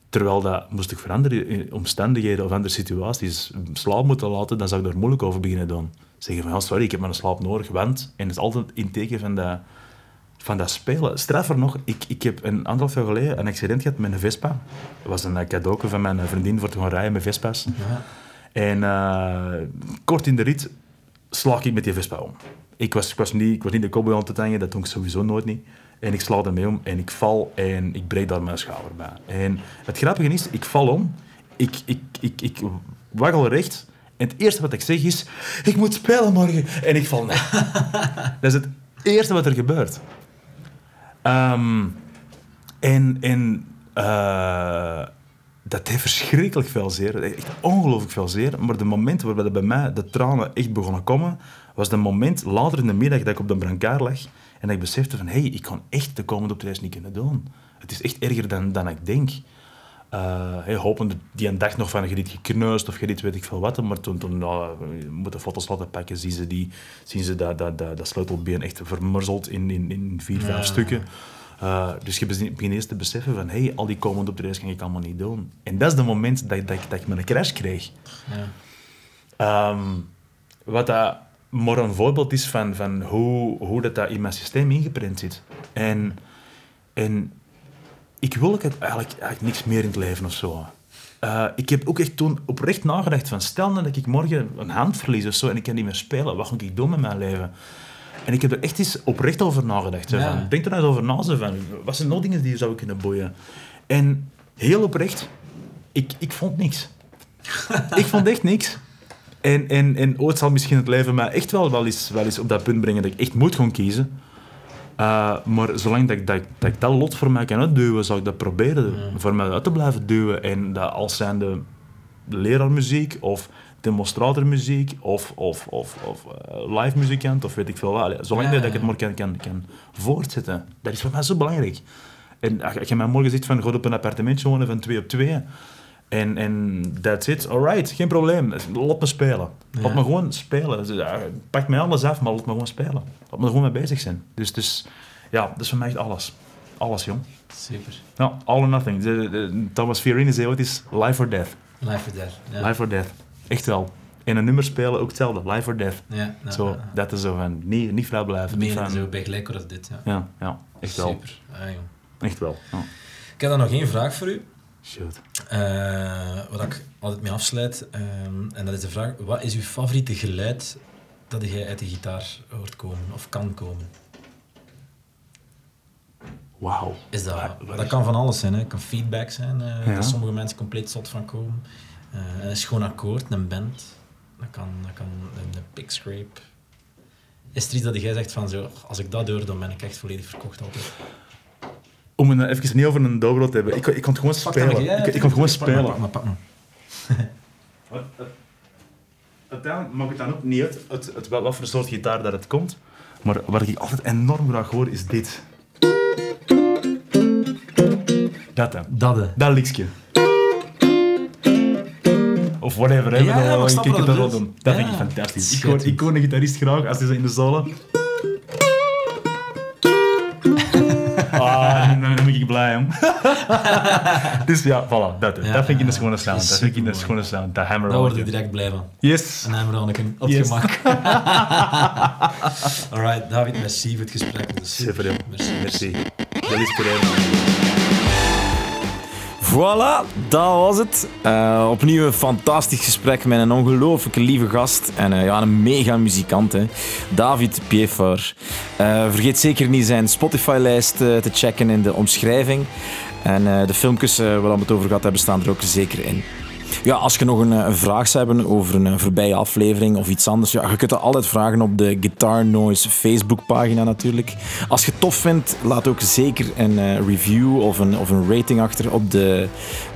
A: Terwijl dat moest ik veranderen in omstandigheden of andere situaties slaap moeten laten, dan zou ik daar moeilijk over beginnen doen. Zeggen van, ja, sorry, ik heb mijn slaap nodig, want... En het is altijd in teken van dat, van dat spelen. Straffer nog, ik, ik heb een anderhalf jaar geleden een accident gehad met een Vespa. Dat was een cadeau van mijn vriendin voor te gaan rijden met Vespa's.
B: Ja.
A: En eh, kort in de rit sla ik met die Vespa om. Ik was, ik was, niet, ik was niet de cowboy aan het hangen, dat doe ik sowieso nooit niet. En ik sla ermee om en ik val en ik breek daar mijn schouder bij. En het grappige is, ik val om, ik, ik, ik, ik waggel recht en het eerste wat ik zeg is, ik moet spelen morgen. En ik val dat is het eerste wat er gebeurt. Ehm, en en eh, dat deed verschrikkelijk veel zeer. Echt ongelooflijk veel zeer. Maar de moment waarbij bij mij de tranen echt begonnen komen, was de moment later in de middag dat ik op de brancard lag en dat ik besefte van, hé, hey, ik kan echt de komende optredens niet kunnen doen. Het is echt erger dan, dan ik denk. Eh hey, hopende die een dag nog van, je dit gekneusd of je dit weet ik veel wat. Maar toen, toen nou, je moet de foto's laten pakken, zien ze, die, zien ze dat, dat, dat, dat sleutelbeen echt vermorzeld in, in, in vier, vijf stukken. Uh, dus je begint eerst te beseffen van, hey, al die komende optredens kan ik allemaal niet doen. En dat is het moment dat, dat, ik- dat ik mijn crash kreeg.
B: Ja.
A: Ehm, wat dat maar een voorbeeld is van, van hoe, hoe dat, dat in mijn systeem ingeprent zit. En, en ik wil eigenlijk, eigenlijk niks meer in het leven of zo. Eh, ik heb ook echt toen oprecht nagedacht van, stel nou dat ik morgen een hand verlies of zo en ik kan niet meer spelen, wat moet ik doen met mijn leven? En ik heb er echt eens oprecht over nagedacht.
B: Ja.
A: van, denk er nou eens over na. Van, wat zijn nog dingen die je zou kunnen boeien? En heel oprecht, ik, ik vond niks. ik vond echt niks. En, en, en ooit zal misschien het leven mij echt wel, wel, eens, wel eens op dat punt brengen dat ik echt moet gaan kiezen. Uh, maar zolang dat ik dat, dat ik dat lot voor mij kan uitduwen, zou ik dat proberen voor mij uit te blijven duwen. En dat als zijnde leraarmuziek of demonstratormuziek of, of, of, of uh, live muzikant of weet ik veel wat. Zolang dat ik het maar kan, kan, kan voortzetten. Dat is voor mij zo belangrijk. En als je mij morgen zegt van, ga op een appartementje wonen van twee op twee... En, en that's it, alright, geen probleem. Laat me spelen. Laat me gewoon spelen. Dus, ja, Pak mij alles af, maar laat me gewoon spelen. Laat me er gewoon mee bezig zijn. Dus, dus ja, dat is voor mij echt alles. Alles, jong.
B: Super.
A: Ja, all or nothing. De, de, Thomas Fiorini zei ooit eens life or death.
B: Live or death. Ja.
A: Life or death. Echt wel. En een nummer spelen ook hetzelfde. Life or death.
B: Ja, ja,
A: zo,
B: ja,
A: dat is zo van, niet, niet vrij blijven. Van,
B: zo bij gelijk als dit. Ja.
A: ja, ja, echt wel.
B: Super. Ah.
A: Echt wel. Ja.
B: Ik heb dan nog één vraag voor u.
A: Shoot.
B: Eh, waar ik altijd mee afsluit. ehm, en dat is de vraag: wat is uw favoriete geluid dat jij uit de gitaar hoort komen of kan komen?
A: Wauw.
B: Is dat, dat kan van alles zijn. Hè. Het kan feedback zijn,
A: Ja.
B: dat sommige mensen compleet zot van komen. Eh, een schoon akkoord, een band. Dat kan, dat kan een, een pick scrape. Is er iets dat jij zegt van zo, als ik dat hoor, dan ben ik echt volledig verkocht altijd.
A: Om het even niet over een dobro te hebben. Ik, ik kon het gewoon
B: Pak
A: spelen.
B: ja,
A: ik, ik kon gewoon
B: pak maar,
A: spelen.
B: Pak maar, pak maar.
A: Wat- wat- Uiteindelijk maakt het dan ook niet uit, uit, uit wel- wat voor soort gitaar dat het komt. Maar wat ik altijd enorm graag hoor, is dit. Dat dan.
B: Dat, hè.
A: Dat liksje. Of whatever, hè.
B: Ja, maar ik
A: het doen. Dat vind ik fantastisch. Ik hoor, ik hoor een gitarist graag als hij zo in de solo... Ah, dan, dan ben ik blij, jong. dus ja, voilà, dat,
B: Ja,
A: dat vind ik een schone sound. Dat vind ik een schone sound. Dat hammer
B: Daar word je direct blij van.
A: Yes.
B: Een Hammeronneken, op
A: Yes.
B: gemak. Alright, David, merci voor het gesprek.
A: Super.
B: Merci.
A: Merci. Dat is inspirerend.
C: Voilà, dat was het. Eh, opnieuw een fantastisch gesprek met een ongelooflijke lieve gast. En eh, ja, een mega muzikant, hè. David Pieffer. Eh, vergeet zeker niet zijn Spotify-lijst te checken in de omschrijving. En de filmpjes waar we het over gehad hebben, staan er ook zeker in. Ja, als je nog een, eh, een vraag zou hebben over een eh, voorbije aflevering of iets anders, ja, je kunt dat altijd vragen op de Guitar Noise Facebookpagina natuurlijk. Als je het tof vindt, laat ook zeker een eh, review of een, of een rating achter op de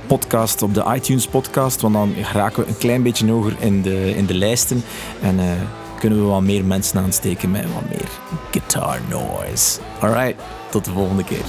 C: podcast, op de iTunes podcast, want dan raken we een klein beetje hoger in de, in de lijsten en kunnen we wat meer mensen aansteken met wat meer Guitar Noise. Alright, tot de volgende keer.